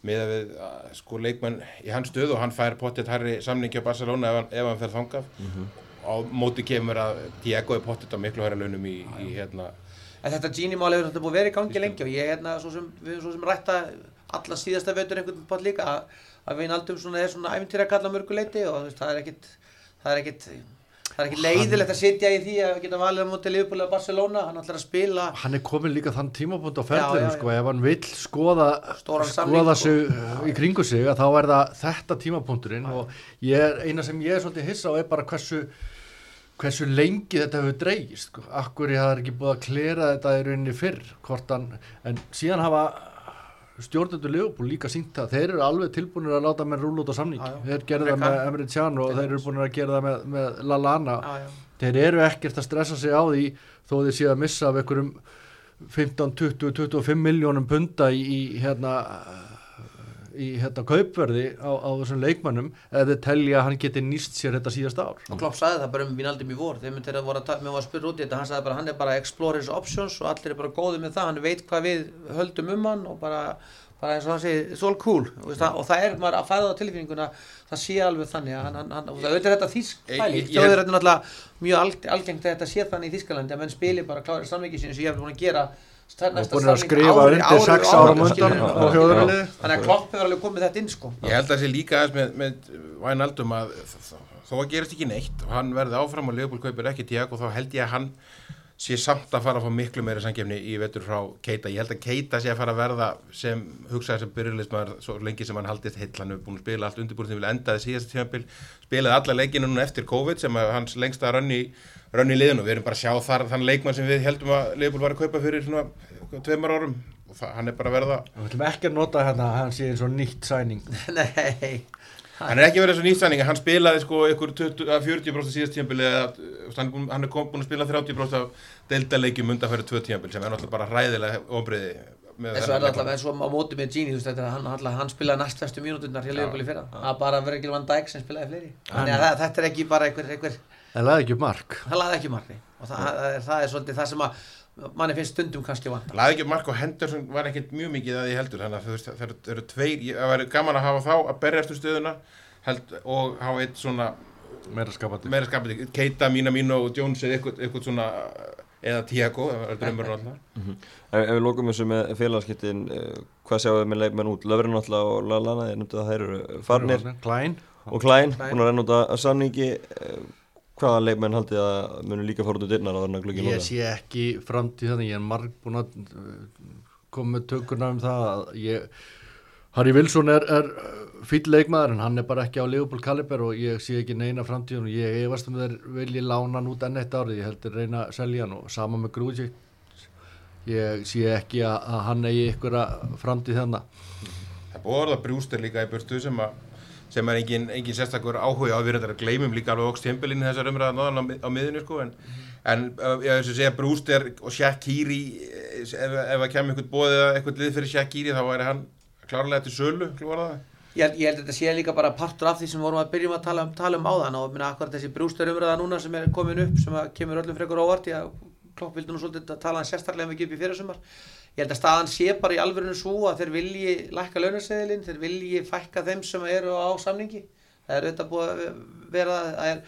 Speaker 4: með að við sko leikmenn í hans stöðu og hann fær pottið hærri samningi á Barcelona ef hann, ef hann fer þangaf á móti kemur að Diego er pottið á miklu hærri launum í, í hérna
Speaker 2: En þetta Gini-mál hefur þetta búið að vera í gangi lengi og ég hérna, svo sem, við höfum svo sem rætta alla síðasta veitur einhvern pott líka að, að við naldum svona, er svona æfintýra að kalla mörguleiti og veist, það er ekkit, það er ekkit, það er ekkit leiðilegt að sitja í því að geta valið á móti Liverpool eða Barcelona, hann ætlar að spila
Speaker 3: Hann er komin líka þann tímapunkt á
Speaker 2: Já,
Speaker 3: ferðinu,
Speaker 2: já,
Speaker 3: sko,
Speaker 2: já.
Speaker 3: ef hann vill skoða,
Speaker 2: Stóran
Speaker 3: skoða
Speaker 2: sko.
Speaker 3: sig uh, í kringu sig, þá er það þetta tímapunkturinn og ég er, eina sem ég er svolítið hissa á er bara hversu hversu lengi þetta hefur dreigist sko. akkur ég hafði ekki búið að klera þetta í rauninni fyrr hvort hann, en síðan hafa stjórnendur Leopold líka sínt það. Þeir eru alveg tilbúinir að láta menn rúla út á samningi
Speaker 2: Já, já.
Speaker 3: þeir gerðu það með Emre Can og þeir eru búin að gera það með, með Lallana
Speaker 2: já.
Speaker 3: þeir eru ekkert að stressa sig á því þó þeir séu að missa af einhverjum 15, 20, 25 miljónum punta í, í hérna í hérna kaupverði á, á þessum leikmannum eða telja að hann geti nýst sér þetta síðasta ár.
Speaker 2: Og Klopp sagði það bara um Vinaldum í vor þegar mér var að spyrja út í þetta hann sagði bara hann er bara explore his options og allir er bara góði með það, hann veit hvað við höldum um hann og bara, bara eins og hann segir it's all cool. Og, það, og það er maður að fæða á tilfinninguna það sé alveg þannig að hann, hann, hann og það auðvitað er þetta þýsk
Speaker 4: Ég-
Speaker 2: pæling.
Speaker 4: ég-
Speaker 2: þjóðir þetta náttúrulega mjög alg, algengt að þetta sé þannig í Þískalandi að menn spili bara klárir samvikið sín sem ég hef búin að gera er
Speaker 3: og
Speaker 2: næsta
Speaker 3: búin að skrifa undir
Speaker 2: ári-
Speaker 3: sex
Speaker 2: ári-
Speaker 3: árum undan
Speaker 2: skilur.
Speaker 3: á þjóðurlið
Speaker 2: þannig að Klopp hefur alveg komið þetta inn sko.
Speaker 4: Ég held að það sé líka aðeins með, með Wijnaldum að þó að gerist ekki neitt og hann verði áfram og Leopold kaupir ekki Tiago þá held ég að hann sé samt að fara að fá miklu meira samkefni í vetur frá Keita. Ég held að Keita sé að fara að verða sem hugsaði sem byrjulegismæður svo lengi sem hann haldið heill. Hann hefur búin að spila allt undirbúin sem vil endaði síðast tímabil. Spilaði alla leikinu núna eftir COVID sem hans lengsta rönni rönni í liðinu. Við erum bara að sjá þar þann leikmann sem við heldum að Leopold var að kaupa fyrir svona tveimur árum og það, hann er bara að verða
Speaker 3: Við ætlum ekki að nota hérna að hann sé eins og nýtt sæning
Speaker 2: nei
Speaker 4: Hann er ekki verið svo nýstæning, hann spilaði sko ykkur 20, að 40% síðast tímabili eða uh, hann, er búinn- hann er kom, búin að spila 30% af deildaleikjum undanfæri tvö tímabil sem er náttúrulega bara ræðilega ombriði með
Speaker 2: En svo er það alltaf eins og á móti með Gini, þú veist, þetta er að hann, hann, hann spilaði næst festu mínúturnar Leopold í fyrra. Það bara verið ekki Van Dijk sem spilaði fleiri. Þannig að þetta er ekki bara einhver,
Speaker 3: laði ekki mark
Speaker 2: það laði ekki margni. Og það, það, er, það er svolítið það sem að manni finnst stundum kannski vant.
Speaker 4: Laði ekki upp mark og Henderson var ekkert mjög mikið að því heldur þannig að það eru, það eru tveir, það væri gaman að hafa þá að berjast úr stöðuna held, og hafa eitt svona
Speaker 3: meira skapandi.
Speaker 4: meira skapandi, Keita, Mína Mín og Jones eða eitthvað, eitthvað svona eða Tiago, það er drömmurinn alltaf
Speaker 1: Ef, ef við lókum þessu með félagskiptin uh, hvað sjáum við með leikmenn út? Löfrin alltaf og Lallana, ég nefndi að þeir eru farnir.
Speaker 3: Klein.
Speaker 1: Og búin að renna út að samningi uh, hvaða leikmenn haldið að munu líka fór út úr dyrnar á þarna glöggin
Speaker 3: ég sé ekki framtíð þannig ég er marg búin að uh, koma með tökurna um það að ég Harry Wilson er, er fýll leikmaður en hann er bara ekki á Leopold Kaliber og ég sé ekki neina framtíðun og ég efast um þeir vilji lána hann út enn eitt árið, ég heldur reyna að selja hann og sama með Grúzi ég sé ekki að, að hann eigi ykkur framtíð þannig
Speaker 4: Það búið að orða brjúster líka í burtu sem, að, sem er engin, engin sérstakur áhuga á við þetta gleymum líka alveg okks tímbilinn þessar umræðan á, á miðunni sko en, en uh, ég veist að segja brjúster og Shaqiri eh, ef, ef að kemur eitthvað bóðið eða eitthvað lið fyrir Shaqiri þá væri hann klárlega til sölu
Speaker 2: Ég ég held að þetta sé líka bara partur af því sem vorum að byrjum að tala um, tala um áðan og minna akkurat þessi brústur umræða núna sem er komin upp sem að kemur öllum frekur óvart ég að klopp vildi nú svolítið að tala sérstaklega um ekki upp í fyrirsumar ég held að staðan sé bara í alvörinu svo að þeir vilji lækka launaseðilinn, þeir vilji fækka þeim sem eru á samningi. Það er auðvitað búið að vera það er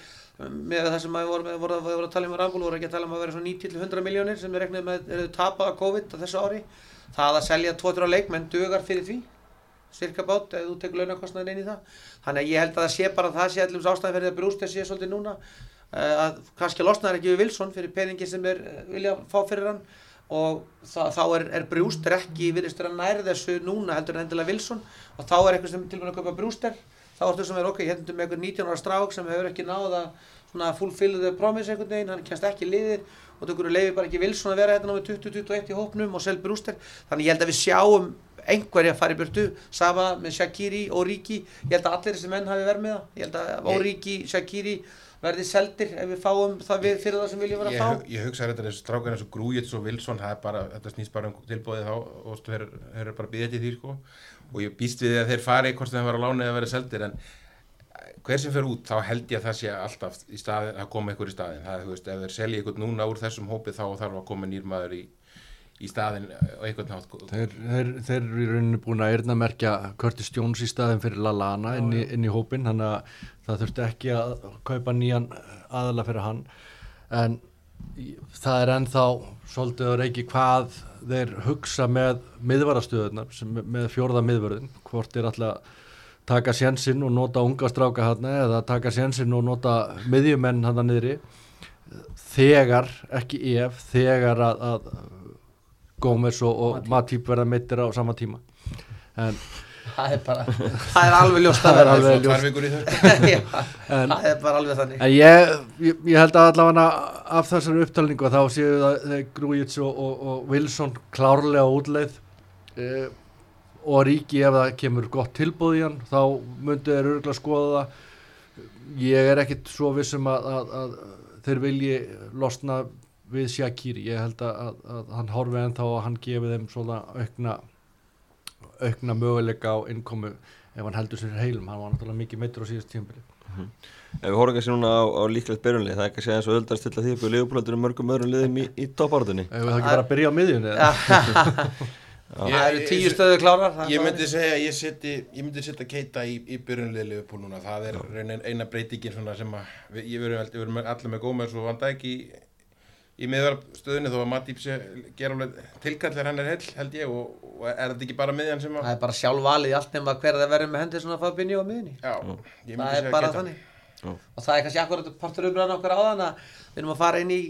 Speaker 2: með það sem við vorum, vorum, vorum að tala um á Rambúl voru ekki að tala um að vera svona 90-100 miljónir sem er reknið með eru tapað á COVID á þessu ári. Það að selja 2-3 leikmenn dugar fyrir því cirka bát ef þú tekur launakostnaðin inn í það. Þannig að ég held að það sé bara það sé allum ástæðan fyrir að brúst sé svolítið núna uh, að kannski losnaður ekki við Wilson fyrir peningi sem er uh, vilja fá fyrir hann og það, þá er, er brúster ekki virðistur að næra þessu núna heldur en endilega Wilson. Og þá er eitthvað sem tilbúin að kaupa brúster þá ertu sem er ok, hérna með einhver 19 ára strák sem hefur ekki náð að svona fulfill the promise einhvern veginn, hann kennst ekki liðir og þú leiði bara ekki Wilson að vera hérna með 20-21 í hópnum og sel brúster þannig ég held að við sjáum einhverja fara í burtu sama með Shaqiri og Ríki ég held að allir þessi menn hafi verið með það. Ég held að Óriki, Shaqiri verði seldir ef við fáum það við fyrir það sem viljum vera
Speaker 4: Ég,
Speaker 2: að
Speaker 4: hu- ég hugsa þetta þessu strákar eins og Grújits og Wilson það er bara, þetta snýst bara um tilbúið þá og þeir, þeir eru bara að býða til því sko. Og ég býst við því að þeir fari hvort þeim var á láni eða verið seldir en eh, hver sem fer út þá held ég að það sé alltaf í staðin, að koma einhver í staðin það er, veist, ef þeir selja einhvern núna úr þessum hópi þá þarf að koma nýr maður í, í staðin og einhvern nátt
Speaker 3: Þeir, þeir, þeir eru í rauninni búin að eyrnamerkja Curtis Jones í staðin fyrir Lallana inn inn í hópin þannig að það þurfti ekki að kaupa nýjan aðala fyrir hann. En það er ennþá svolítið að reiki hvað þeir hugsa með miðvarastöðunar sem með fjórða miðvörðin hvort er alltaf taka sénsinn og nota unga stráka hann eða taka sénsinn og nota miðjumenn hann niðri. Þegar, ekki ef þegar að, að Gómez og, og Matip verða meittir á sama tíma. En
Speaker 2: það er bara, það er alveg ljóst að
Speaker 3: Það er alveg ljóst.
Speaker 2: það er bara alveg þannig.
Speaker 3: En ég, ég, ég held að allavega af þessari upptalningu þá séu það þeir Grújits og, og, og Wilson klárlega útleið. Eh, og Ríki ef það kemur gott tilbúð í hann þá myndu þeir örgulega skoða það. Ég er ekkit svo vissum að, að, að þeir vilji losna við Shakiri ég held að, að, að hann horfi ennþá að hann gefi þeim svona aukna aukna möguleika á innkomu ef hann heldur sér heilum, hann var náttúrulega mikið meittur á síðast tímpili
Speaker 1: Ef við horfum kannski núna á, á líklegt byrjunlið, það er ekki að segja eins og öldar stilla því upp í Leopold og mörgum öðrum liðum í, í toppártunni.
Speaker 3: Ef við það ekki bara að byrja á miðjunni eða?
Speaker 2: það eru tíu stöðu klárar
Speaker 4: Ég myndi segja að ég seti, ég myndi setja Keita í, í byrjunliði Liverpool núna, það er eina breytingin svona sem að, við, ég verðum allir með Gómez og Van Dijk í, miðvarstöðunni þó að Matip sé gera alveg tilkall þegar hann er hell held ég og, og er þetta ekki bara miðjan sem að
Speaker 2: það er bara sjálf valið í allt nema hver það verður með hendur svona Fabinho á miðunni
Speaker 4: Já,
Speaker 2: það er bara
Speaker 4: geta.
Speaker 2: þannig
Speaker 1: Já.
Speaker 2: og það er kannski akkurat partur umræðan okkar áðan að við erum að fara inn í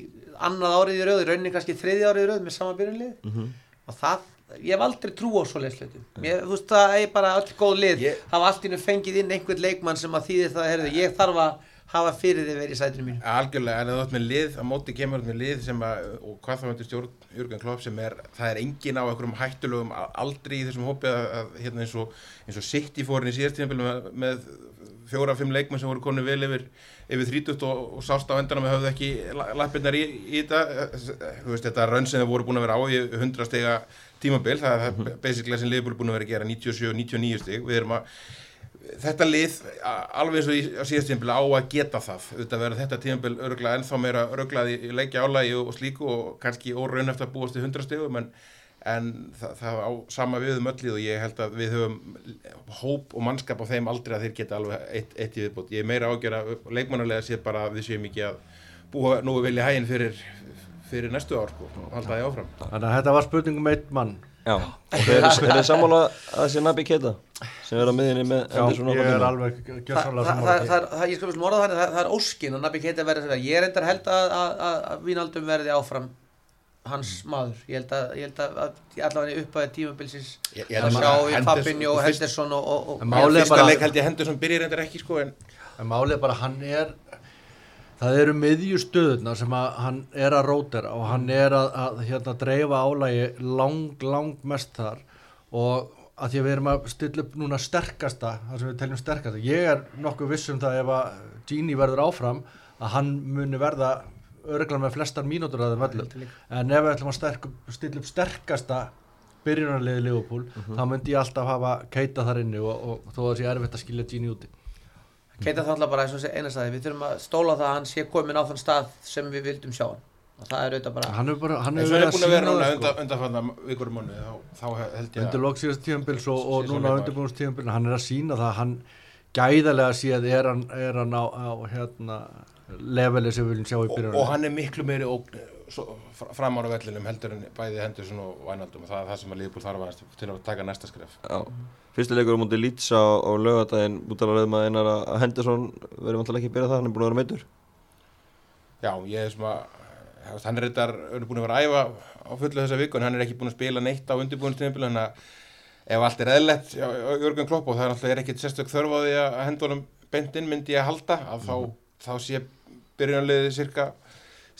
Speaker 2: annað árið í rauð, í rauninni kannski þriði árið í rauð með sama byrjunlið
Speaker 1: Mhm.
Speaker 2: og það, ég hef aldrei trú á svo leyslutum ég, þú veist það er bara öll góð lið
Speaker 4: Ég-
Speaker 2: hafa allt í nú fengið inn einhvern leikmann sem að þýðir það, heyrðu, ég þarf að hafa fyrir þið verið í sætinu mínu.
Speaker 4: Algjörlega, en þú ert með lið, á móti kemur með lið sem að, og hvað þá vendur stjórn Jörgen Klopp sem er, það er engin á einhverjum hættulegum a- aldrei í þessum hópi að, að hérna eins og, eins og City fórin í síðastíðanbílu með, með fjóra-fimm leikmenn sem voru konu vel yfir, yfir 30 og, og sást á endanum að höfðu ekki la- lappirnar í, í þetta, þú veist, þetta rönn sem það voru búin að vera á í 100 stega tímabil, það er mm basically sem liðbúl búin að vera að gera 97-99 steg, við erum að þetta lið alveg og í, á síðast tímabil á að geta það. Auðvitað verður þetta tímabil örgulega ennþá meira örgulega í, leikja álægi og, slíku og kannski óraun eftir að búast í 100 stegum en, en það, það á sama við um öllið og ég held að við höfum hóp og mannskap á þeim aldrei að þeir geta alveg eitt, eitt í viðbútt ég er meira ágjör að leikmannulega sé bara að við séum ekki að búa nú vilja hæginn fyrir, fyrir næstu ár sko, og halda því áfram.
Speaker 3: Þannig að þetta var spurningum eitt mann
Speaker 1: Já, og þeir eru er sammála að það sé Nabi Keita sem er á miðinni með og
Speaker 3: ég er alveg
Speaker 2: það,
Speaker 3: sammála
Speaker 2: það, er óskin og Nabi Keita verður ég er endar held að, að, að, að Vínaldum verði áfram hans maður. Ég held að, ég held að, að allavega upp að tímabilsins að
Speaker 4: held að
Speaker 2: sjá
Speaker 4: Henderson-
Speaker 2: Fabinho og Henderson og, og, og
Speaker 3: er
Speaker 4: fyrsta
Speaker 3: bara-
Speaker 4: leik held ég hendur sem byrjir reyndar ekki sko en
Speaker 3: En málið er bara hann er það eru miðjustöðuna sem að hann er að rótera og hann er að, að hérna, dreifa álægi lang, lang mest þar. Og að því að við erum að stilla upp núna sterkasta, það sem við teljum sterkasta ég er nokkuð viss um það ef að Gini verður áfram að hann muni verða örglan með flestar mínútur að þeim öllum. en ef við ætlum að sterk, stilla upp sterkasta byrjunarliði Liverpool þá myndi ég alltaf hafa keita þar inni og, og þó að það sé erfitt að skilja Gini úti
Speaker 2: Keita þá alltaf bara eins og þessi einastæði við þurfum að stóla það að hann sé komin á þann stað sem við vildum sjá hann. Og það er auðvitað bara
Speaker 3: hann er bara, hann
Speaker 4: er
Speaker 3: verið
Speaker 4: að núna
Speaker 3: það,
Speaker 4: undan, undanfanna vikur mánuði, þá, þá held ég
Speaker 3: undir lók síðast tíðanbils og, og núna
Speaker 4: leikmaður.
Speaker 3: undirbúinst tíðanbils hann er að sína það að hann gæðarlega séð er hann, er hann á, á hérna, leveli sem við viljum sjá í
Speaker 4: og,
Speaker 3: byrjunum
Speaker 4: og hann er miklu meiri ógn svo, fr- fram ára vellinum heldur en bæði Henderson og Wijnaldum og það er það sem að Liverpool þarf að til að taka næsta skref.
Speaker 1: Já, fyrsti leikur á mútið Leeds á, á lögadaginn út af að reyðum að einar að Henderson verður vantilega ekki að byrja það, hann er búin að vera meitur
Speaker 4: Já, ég er svona hefst, hann er reyndar, er búin að vera að æfa á fullu þessa viku en hann er ekki búin að spila neitt á undirbúinustíðanbílu þannig að ef allt er eðlert já, Jörgen Klopp og það er alltaf er ekkit sérstök þörf á því að henda honum bendin myndi ég að halda að þá, þá sé byrjunarliði cirka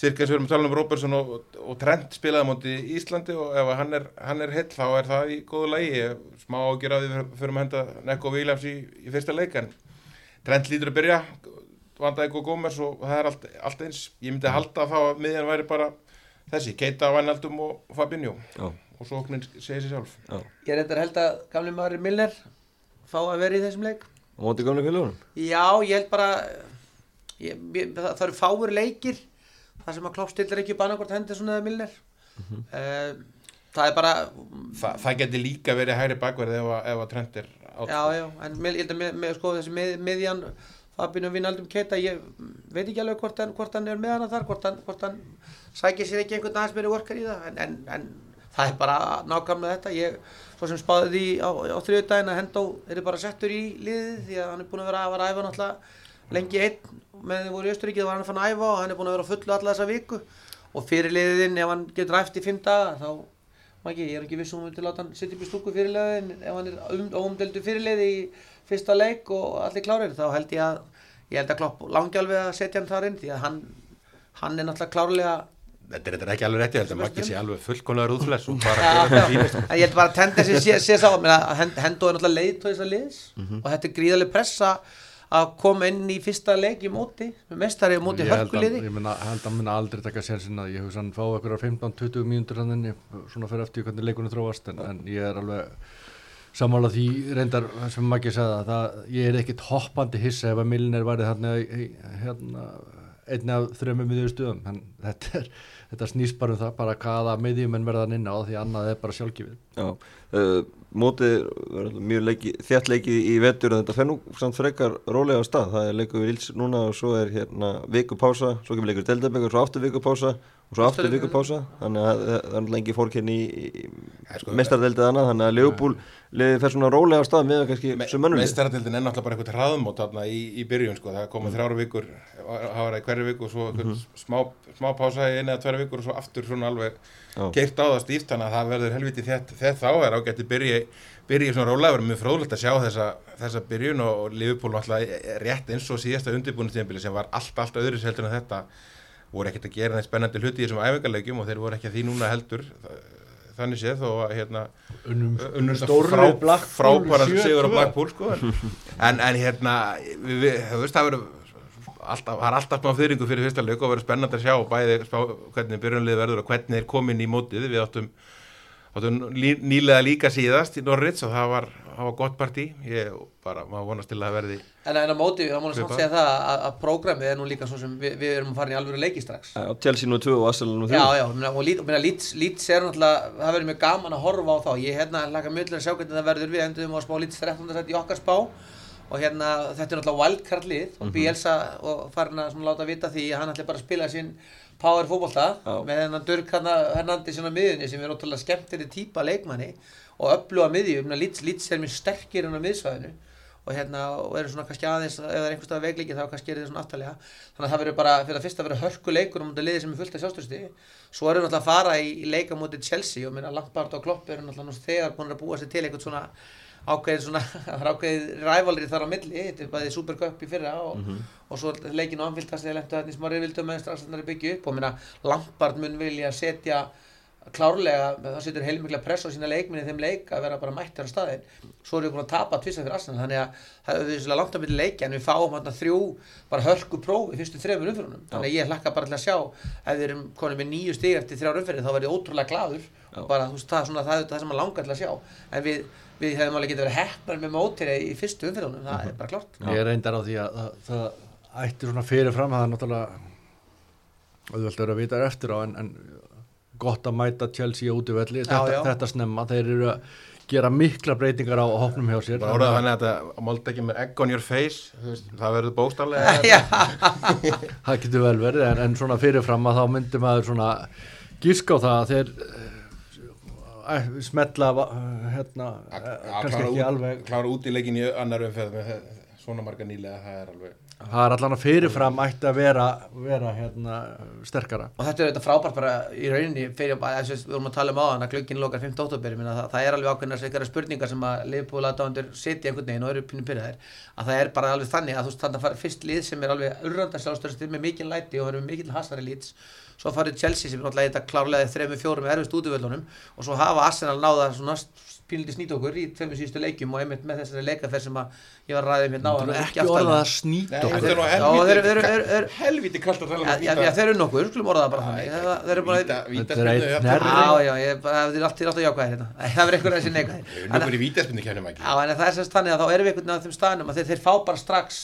Speaker 4: cirka eins og við erum að tala um Robertson og, og Trent spilaði á móti í Íslandi og ef hann er, hann er heill þá er það í góðu hef smá ágjör að við fyrir að henda Neko Williams í, í fyrsta leik en Trent lítur að byrja Van og Gómez og það er allt, allt eins. Ég myndi að halda þá að miðjan væri bara þessi, Keita, Wijnaldum og Fabinho.
Speaker 1: Já,
Speaker 4: og svo okkur segir sér sjálf.
Speaker 1: Já,
Speaker 2: ég er endar held að gamli maður Milner fá að vera í þessum leik.
Speaker 1: Á móti gamlega félagunum
Speaker 2: Já, ég held bara ég, ég, það, það eru fáir leikir þar sem að Klopp stillir ekki upp annarkvort Henderson eða Milner.
Speaker 1: Mhm.
Speaker 2: uh, það er bara
Speaker 4: Þa, það geti líka verið hægri bakverð ef, að- ef að Trent er átt
Speaker 2: já, já, en ég held að með, með, sko, þessi með, miðjan Fabinho Vinaldum Keita ég veit ekki alveg hvort hann, hvort hann er með hana þar hvort hann, hvort hann sækir sér ekki einhvern aðeins meiri orkar í það en, en, en það er bara nákvæmlega þetta. Ég, svo sem spáði því á, á þriðudaginn að Hendó er bara settur í liðið því að hann er búin að vera að vera æfa náttúrulega lengi einn með þið voru í Östuríki þá var hann fann að æfa og hann er búin að vera fullu alla þessa viku. Og fyrir liðin ef hann getur æft í fimm daga þá Maki, ég er ekki vissum um að láta hann setja upp í stúku fyrirlegin ef hann er um, óumdeldu fyrirlið í fyrsta leik og allir klárir þá held ég að ég held að klopp langi alveg að setja hann þar inn því að hann, hann er náttúrulega klárlega
Speaker 4: Þetta er, þetta er ekki alveg rétt, ég held að Maggi sé alveg fullkomlega rúðfless og bara
Speaker 2: ég held bara að tendensi sé, sé sá Hend- Hendo er náttúrulega að liðs og þetta er gríðarlega pressa að koma inn í fyrsta leik í móti mestari í móti hörkuliði.
Speaker 3: ég meina, held að hann muni aldrei taka sénsinn að ég hugsa hann fá eitthvað 15-20 mínútur hann svona fyrir eftir hvernig leikunni þróast en, en ég er alveg sammála því reyndar sem Maggi sagði að ég er ekkit hoppandi hissa ef að Milner væri þarna í- í- hérna, einni af þrejum miðjur stuðum en þetta, er, þetta snýst bara um það bara hvaða miðjum en verðan inn á því annað er bara sjálfgefið.
Speaker 1: Já, uh, mótið mjög leiki, þjætt leikið í vetur en þetta fer nú samt frekar rólega á stað. Það er leikur Íls núna og svo er hérna viku pása, svo kemur leikur Deldabæk og svo aftur viku pása og svo aftur viku pása þannig að það er náttúrulega engi fórkenni í, mestardeldið annað þannig að Leopold liði fyrir svona rólega á stað með kannski sem mönnum
Speaker 4: Meistaradildin er náttúrulega bara eitthvað hraðmót þarna í, í byrjun sko, það komið vikur það var það í hverju viku og svo mm smá, smá pása í eina eða tverja vikur og svo aftur svona alveg
Speaker 1: Já.
Speaker 4: keirt á það stíft þannig að það verður helviti þett, þett þá er ágætti byrja, byrja svona rólega. Verður mjög fróðlegt að sjá þessa, þessa byrjun og, Liverpool náttúrulega rétt eins og síðasta undirbúinustíðanbili sem var allt, allt öðru heldur en þetta voru ekkert að gera neitt spennandi hluti í þessum æfingarleikjum og þeir voru ekki að því núna heldur þannig séð þó að hérna
Speaker 3: unnum
Speaker 4: unnur
Speaker 3: Stórri
Speaker 4: frá, frábæra
Speaker 3: 7-2.
Speaker 4: sigur á Blackpool sko. en, en hérna við, við, þú veist það verður alltaf, það er alltaf smá fyrringu fyrir fyrsta leik og verður spennandi að sjá bæði spá, hvernig byrjunlið verður og hvernig er komin í mótið við áttum, nýlega líka síðast í Norritz og það var, það var gott partí. Ég bara, maður vonast til að verði
Speaker 2: En, en á móti, það múið samt segja það að, að prógramið er nú líka svo sem við, við erum að fara í alvöru leiki strax.
Speaker 1: Já, Chelsea nú 2 og Arsenal nú 3
Speaker 2: Já, já, og lít, Leeds er náttúrulega, það verður mjög gaman að horfa á þá. Ég hérna laka mjög til að sjá hvernig það verður. Við endum að spá Leeds 13. sett í okkar spá. Og hérna þetta er náttúrulega wildcard lið og Bielsa og farin að láta vita því að hann ætli bara að spila sín power fótbolta
Speaker 1: Já.
Speaker 2: með hennan Dirk hérna Hernandi sinna miðunni sem er ótrúlega skemmtileg típa leikmanni og öfluga miðju, Meina, Leeds, Leeds er mjög sterkir hann á miðsvæðinu og hérna og eru svona kannski aðeins ef það er einhvers staðar veikleiki þá kannski er það svona aftalega þannig að það verður bara fyrir að fyrst að vera hörku leikur á mútið liði sem er fullt af sjástöðsti svo eru náttúrulega að fara í, í leika mútið Chelsea og minna Lampard og Klopp eru náttúrulega þegar búin að búa sér til eitthvað svona ákveðið svona, það er ákveðið rævalri þar á milli, þetta er bæðið Supercup í fyrra og, og svo leikin og anfylgtast eða lengt þetta í smá reyfildum með strax þannig að byggja upp og minna Lampard mun vilja setja klárlega, það setur heilmikla press á sína leikminni þeim leik að vera bara mættir á staðinn. Svo erum við búin að tapa tvisa fyrir Arsenal þannig að það er við langt að byrja leiki en við fáum hérna þrjú bara hörku próf í fyrstu þrefur umfyrunum þannig að ég hlakka bara til að sjá ef við erum konið með nýju stig eftir þrjár umfyrir þá verður ég ótrúlega gladur og bara þú veist það er svona það, er það sem maður langar til að sjá. En við, við hefum alveg getið verið heppnar með mótir í fyrstu umfyrunum, það er bara klart
Speaker 3: Ég reyndar á því að það, það ætti svona fyrirfram það er náttúrulega auðvelt er að vita eftir á en, en gott að mæta Chelsea út í velli. Þetta,
Speaker 2: já.
Speaker 3: þetta snemma, þeir eru að gera mikla breytingar á hópnum hjá sér.
Speaker 4: Bara orðað þannig að þetta málta ekki með egg on your face það verður bóstarlega
Speaker 2: Já,
Speaker 3: það getur vel verið en, en svona fyrirfram að þá maður svona gíska á það að þeir smetla hérna, eh, kannski ekki
Speaker 4: út,
Speaker 3: alveg
Speaker 4: klára út í leikin í annar umferð með svona marga nýlega það er alveg
Speaker 3: það er allan að fyrirfram ætti að vera, vera hérna, sterkara
Speaker 2: og þetta er þetta frábært bara í rauninni fyrir að þess að við vorum að tala um á þann að glögginn lokar 5. oktober minna, það, það er alveg ákveðnar sveikara spurningar sem að Liverpool aðdándur setja einhvern veginn og eru pínu pyrraðir að það er bara alveg þannig að þú veist þannig að fyrst lið sem er alveg urranda sjálfstöðstir með mikil læti og eru með mikil hasari lýts svo farið Chelsea sem er náttúrulega þetta klárlega þrejum fjórum erfist útvöldunum og svo hafa Arsenal náða svona pínlítið snýt okkur í tveimur síðustu leikjum og einmitt með þessari leikaferð sem að ég var að ræða um hérna áðan og
Speaker 3: ekki orðað að snýta
Speaker 4: Nei,
Speaker 3: okkur.
Speaker 4: er helviti kallt að tala um
Speaker 2: þeir eru nokkur, skulum orða það bara þannig. Það- Þeir eru að
Speaker 3: er
Speaker 2: bara- það er allt til átt að jákvæðir hérna. Það verður einhverja þessi neikvæðir. Það er sérst þannig að þá erum við einhvern veginn á þeim staðnum að þeir, fá bara strax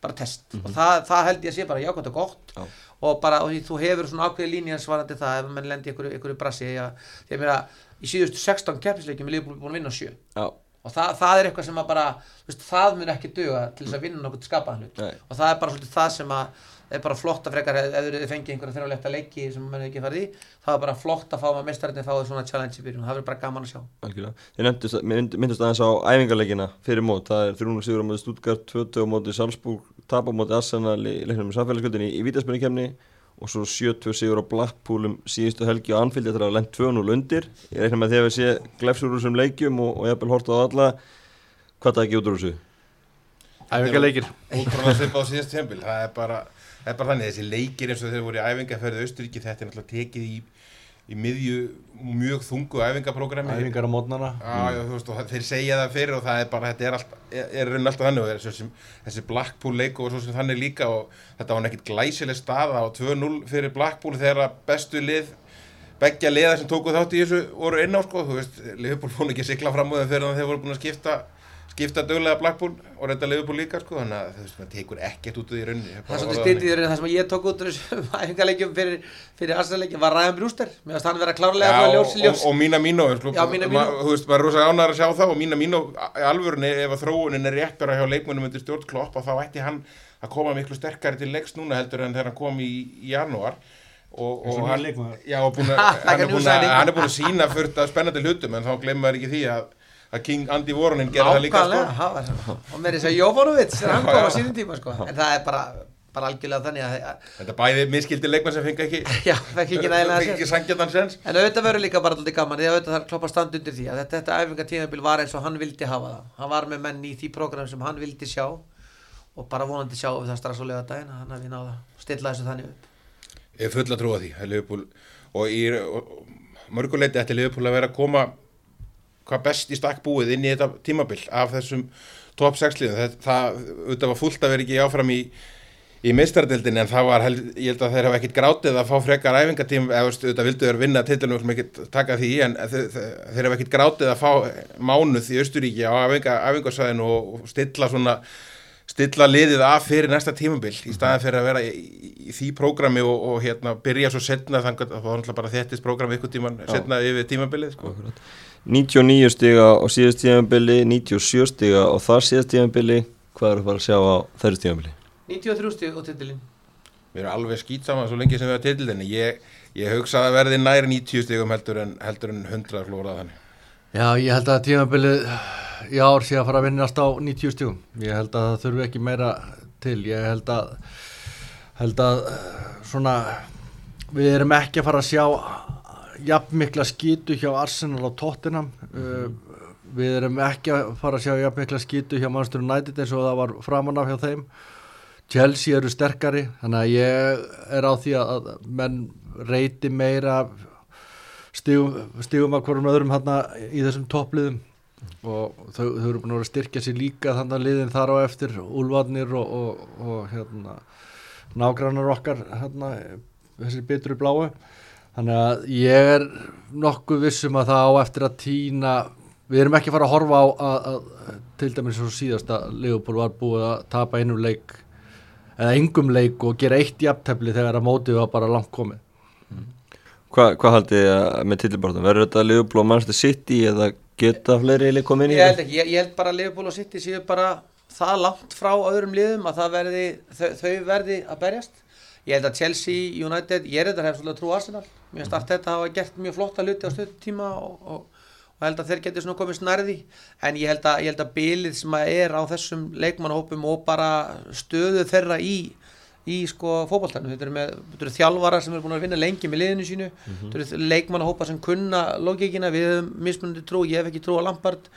Speaker 2: bara test.
Speaker 3: Mhm.
Speaker 2: og það, það held ég að sé bara jákvæmt og gott.
Speaker 1: Já.
Speaker 2: Og bara, og þú hefur svona ákveði línið svarandi það ef mann lendir ykkur, ykkur brassi því að mér að í síðustu 16 keppnisleikjum er Liverpool búin að vinna 7
Speaker 1: Já,
Speaker 2: og það, það er eitthvað sem að bara þú veist, það mun ekki duga til þess að vinna nokkuð skapaðan hlut.
Speaker 1: Nei.
Speaker 2: og það er bara svolítið það sem að er bara flott að frekar ef þið fengið einhverja þrjáletta leiki sem mann ekki farið í það er bara flott að fá að mestarinn fáið svona challenge í byrjun. Það verður bara gaman að sjá.
Speaker 1: Algjörlega. Þið nefndust, mynd- myndust aðeins á æfingarleikina fyrir mót. Það er 300 sigur á móti Stuttgart, 20 á móti Salzburg Tap á móti Arsenal í leiknum með samfélagsgjöldinni í vítaspenningkemni og svo 70 sigur á Blackpool um síðustu helgi og Anfield eftir að lent 2-0 undir. Ég reikna með því að við sé glefsur úr þessum leikjum og, og jafnvel horta á alla. Hvað það ekki út úr þessu?
Speaker 3: æfingarleikir
Speaker 4: Útráðan svipað á síðast tjömbil Það er bara, það er bara þannig Þessi leikir eins og þeir voru í æfingaferði Austuríki Þetta er náttúrulega tekið í, í miðju mjög þungu æfingaprógrami
Speaker 3: æfingar á
Speaker 4: það- þeir segja það fyrir og það er bara, þetta er, allt, er, raun alltaf þannig er, þessi, þessi Blackpool leik og svo sem þannig líka og þetta var nekkit glæsileg staða og 2-0 fyrir Blackpool þegar bestu lið beggja liða sem tóku þátt í þessu voru inn á sko, þú veist, Liverpool fór nú ekki að sigla fram úr þeim að þeir voru búin að skipta skipta dögulega Blackpool og reynda Liverpool líka sko, þannig að veist, það tekur ekkert út úr því raunni
Speaker 2: það er svolítið stýttið í raun það sem ég tók út úr þessum æfingarleikjum fyrir, fyrir Arsenal-leikin var Ryan Brewster. Mér finnst hann vera klárlega svona
Speaker 4: og,
Speaker 2: ljós
Speaker 4: og, og mína sko, ma, þú veist, maður er rosa ánæður að sjá það og mína mínu í alvörunni ef að þróunin er rétt bara hjá leikmunum undir stjórn Klopp og þá ætti hann að koma miklu sterkari til leiks núna heldur en þegar hann kom í, í janúar. Og,
Speaker 5: og
Speaker 4: hann, já, og búin að,
Speaker 2: Like a
Speaker 4: hann, er búin að,
Speaker 2: signing.
Speaker 4: hann er búin að sína fullt af spennandi hlutum en þá glemur maður ekki því að, að King Andy Warrenin gerði það líka sko.
Speaker 2: og með þess að Jófanovic þegar hann kom á sínum tíma sko. en það er bara, bara algjörlega þannig að, að
Speaker 4: Þetta bæði miskildi leikmann sem fengi ekki
Speaker 2: já, ekki nægilega
Speaker 4: fengi ekki sens
Speaker 2: En auðvitað verður líka bara alltaf gaman því að auðvitað þarf kloppa stand undir því að þetta, þetta æfingatímabil var eins og hann vildi hafa það. Hann var með menn í því prógram sem hann vildi sjá og bara vonandi sjá við það strax á lögadaginn að hann hafi náða að stilla þessu þannig upp.
Speaker 4: Ég er full að trúa því að og í mörguleiti ætti Liverpool að vera að koma hvað best í stakk búið inn í þetta tímabil af þessum top 6 liðum. Það, það auðvitað var fullt að vera ekki áfram í í meistaradeildin en það var, held, ég held að þeir hafa ekkit grátið að fá frekar æfingatím eða auðvitað vildu þeir vinna titlunum og ekkit taka því en þeir, þeir, hafa ekkit grátið að fá mánuð í Östuríki á æfinga, æfingasvæðinu og, og stilla svona stilla liðið af fyrir næsta tímabil í staðan fyrir að vera í, í, í því prógrami og, og hérna byrja svo setna þannig að það var náttúrulega bara þéttist prógrami ykkur tíman setna yfir tímabilið sko.
Speaker 1: 99 stiga á síðast tíðanbili 97 stiga á þar síðast tíðanbili hvað eru að fara að sjá á þeirri tíðanbili
Speaker 2: 93 stíð og titilinn.
Speaker 4: Við erum alveg skýt saman svo lengi sem við hafa titildinni ég, ég hugsa að verði nær 90 stigum heldur en, heldur en 100 flóra þannig
Speaker 3: Já, ég held að tímabilið í ár sé að fara að vinnast á 90 stígum. Ég held að það þurfi ekki meira til. Ég held að, held að svona, við erum ekki að fara að sjá jafn mikla skítu hjá Arsenal og Tottenham. Uh, við erum ekki að fara að sjá jafn mikla skítu hjá Manchester United eins og það var framan af hjá þeim. Chelsea eru sterkari, þannig að ég er á því að menn reyti meira stigum, stigum að hverjum öðrum hérna í þessum toppliðum. Og þau, þau eru búin að styrkja sér líka þannig að liðin þar á eftir Úlfarnir og, og, og hérna nágrannar okkar hérna þessi bitru bláu. Þannig að ég er nokkuð vissum að það á eftir að týna við erum ekki fara að horfa á að, að til dæmis svo síðast að Leopold var búið að tapa einum leik eða engum leik og gera eitt jafntefli þegar að mótið var bara langt komið
Speaker 1: Hva, hvað haldið þið að- með titilbartum? Verður þetta Liverpool og Manchester City eða geta fleiri leik komið inn í
Speaker 2: Ég held ekki, ég, ég held bara að Liverpool og City séu bara það langt frá öðrum liðum að það verði, þau, þau verði að berjast. Ég held að Chelsea, United, ég er þetta hef svolítið að trú Arsenal. Mér finnst allt þetta hafa gert mjög flotta hluti á stöðtíma og, og, og held að þeir geti svona komist nærði. En ég held að, ég held að bilið sem að er á þessum leikmannahópum og bara stöðu þeirra í í sko fótballtænu, þetta eru með þetta eru þjálfara sem eru búin að vinna lengi með liðinu sínu. Þetta eru leikmannahópa sem kunna logíkina, við höfum mismunandi trú. Ég hef ekki trú á Lampard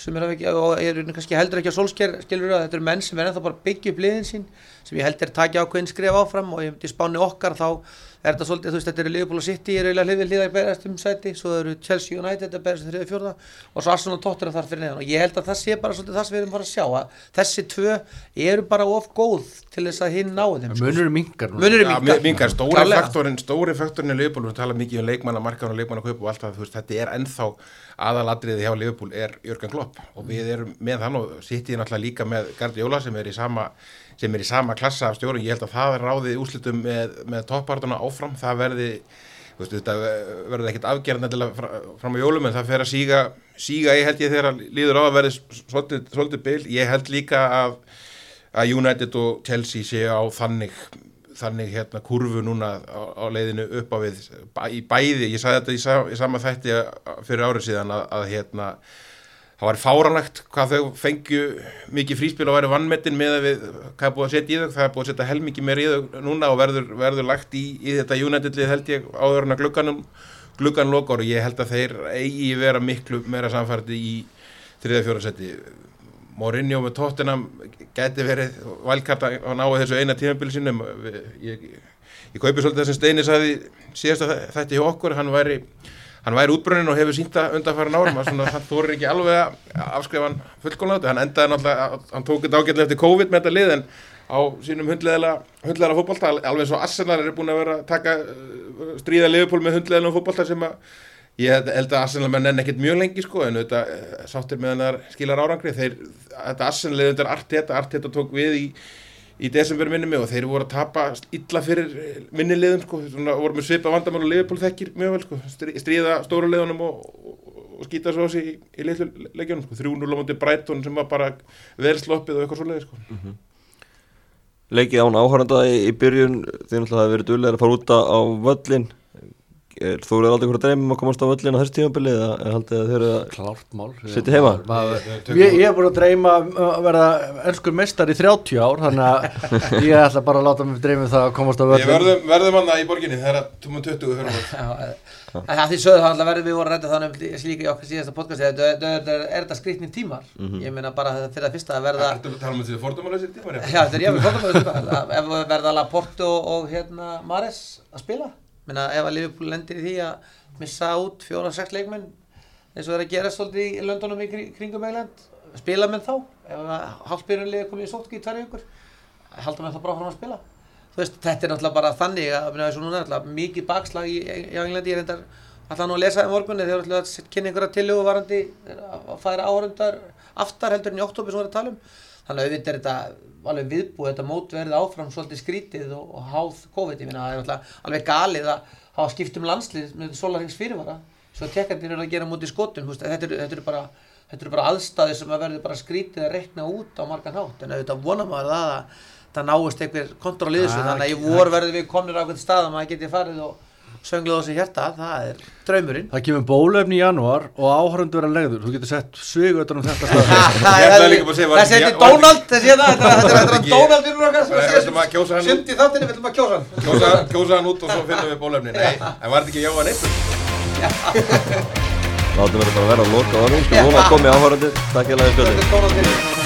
Speaker 2: sem er ég er kannski heldur ekki á að þetta eru menn sem er ennþá bara að byggja upp liðin sín sem ég heldur takja ákveðin skref áfram. Og ég myndi spáni okkar þá er þetta svolítið, þú veist, þetta eru Liverpool og City er eiginlega hlið við hlið að berast um sæti svo eru Chelsea United að berast um þriði fjórða og svo Arsenal og Tottenham þar fyrir neðan og ég held að það sé bara svolítið það sem við erum bara að sjá að þessi tvö eru bara of góð til þess að hinn náðu þeim
Speaker 3: munur minkar núna.
Speaker 2: Munurinn
Speaker 4: Já,
Speaker 2: minnkar.
Speaker 4: mingar, stóri
Speaker 2: Klárlega.
Speaker 4: faktorin stóri faktorin í Liverpool, við tala mikið um leikmanna markaðan og leikmanna kaup og allt það, þetta er ennþá aðalatriði hjá Liverpool er Jörgen Klopp og við erum með hann og í náttúrulega líka með Guardiola sem er í sama sem er í sama klassa af stjórn, ég held að það ráði úslitum með, með toppartuna áfram, það verði veist, þetta verður ekkert afgerðan fram á jólum en það fer að síga síga ég held ég þegar líður á að verði svolítið, svolítið bil, ég held líka að að United og Chelsea séu á þannig þannig hérna kurvu núna á, á leiðinu upp á við í bæði, ég sagði þetta í sama þætti fyrir árið síðan að, að hérna það var fáranlegt hvað þau fengju mikið fríspil og væri vannmettin með að við hvað er búið að setja í þau, það er búið að setja helmikið meir í þau núna og verður, verður lagt í, í þetta United-lið held ég áður en að glugganum gluggan lokar og ég held að þeir eigi vera miklu meira samfærdi í þriða fjóra seti. Mourinho með tóttinam geti verið valkarta að ná þessu eina tímabili sinum ég, ég kaupi svolítið þessum Steini sagði síðast að þetta hjá okkur. Hann væri, hann væri útbrunnin og hefur sínta undanfæra nárum svona, hann þóri ekki alveg að afskrifa hann fullkónlátt hann endaði náttúrulega, hann tók þetta ágætlega eftir COVID með þetta lið en á sínum hundleðala fótbolta alveg og Arsenal er búin að vera að taka uh, stríða liðupól með hundleðala fótbolta sem að Ég held að Arsenal menn enn ekkert mjög lengi sko en þetta eh, sáttir með hennar skilar árangri. Þeir, þetta Arsenal þetta Arteta, Arteta tók við í, í desember minni mig og þeir voru að tapa illa fyrir minni liðum sko, svona voru með svipa vandamál og liðból þekkir mjög vel sko, strí- stríða stóru liðunum og, og, og skýta svo í, í litlu leikjunum sko, 3-0 á móti Brighton sem var bara vel sloppið og eitthvað svoleiði sko.
Speaker 1: leikið án áhöranda í, byrjun þið náttúrulega hafi verið dullir að fara út á á völlin þú eru aldrei hverju dreymum að komast á völlin á þessu tímabili eða haldið að þið eru að
Speaker 3: Klárt mál.
Speaker 1: Sitja heima?
Speaker 3: Maður- Ég, ég er búin að dreyma um að verða ennskur mestar í 30 ár þannig að ég ætla bara að láta mig dreyma um það að komast á
Speaker 4: Við
Speaker 3: völlin
Speaker 4: verðum, verðum hann í borginni þegar að tóma 20 fyrir hann
Speaker 2: Já, en það því sögðu það alltaf verður við voru að rædda þannig um slíka í okkar síðasta podcasti þetta er, þetta skrýtni tímar? Ég meina bara þetta fyrir það fyrsta að verða
Speaker 4: að tala um
Speaker 2: þetta er hérna Mares að spila meina ef að Liverpool lendir í því að missa út fjóra-sex leikmenn eins og það er að gera svolítið í löndunum í kring- kringum England spila menn þá? Ef að hálfbyrjunlega komið í sótki í tverju ykkur halda menn þá bara fram að spila? Þú veist, þetta er náttúrulega bara þannig að minna, núna náttúrulega mikið bakslag í, í Englandi, ég reyndar alltaf nú að lesa í morgunni þegar ætlaðu að kynna einhverja tillögu varandi að færa áhörundar aftar heldur en í oktober sem við erum að tala um þannig að auðvitað er þetta alveg viðbúið þetta mót verið áfram svolítið skrítið og, og háð COVID, ég minna það er náttúrulega alveg galið að hafa skipt um landslið með solarings fyrirvara. Svo tekkandir eru að gera mútið skotum þetta eru eru bara eru bara aðstæði sem að verður bara skrítið að rekna út á margan hátt. En auðvitað vona maður það að það náist einhver kontroll í þessu
Speaker 3: Það-
Speaker 2: þannig að í vor verður við komnir á einhvern stað að maður geti farið og söngluð á sig hjarta það er draumurinn.
Speaker 3: Það kemur bólefni í janúar og áhörundu vera legður Þú getur sett svig utan um þetta
Speaker 4: Ég að
Speaker 2: heiti
Speaker 4: var ekki-
Speaker 2: Donald þessi hérna þetta er- þetta er- þetta er
Speaker 4: ekki-
Speaker 2: Donald innur okkar
Speaker 4: Við
Speaker 2: að
Speaker 4: að
Speaker 2: sumt í þáttinni við ætlum að kjósa hann.
Speaker 4: Kjósa, kjósa hann út og svo finnum við bólefni Nei, en var þetta ekki Jóhann Eitt?
Speaker 1: látum við þetta bara vera að loka á hann sko, núna komið áhörandi, takk ég lega
Speaker 2: Þetta er Donald innur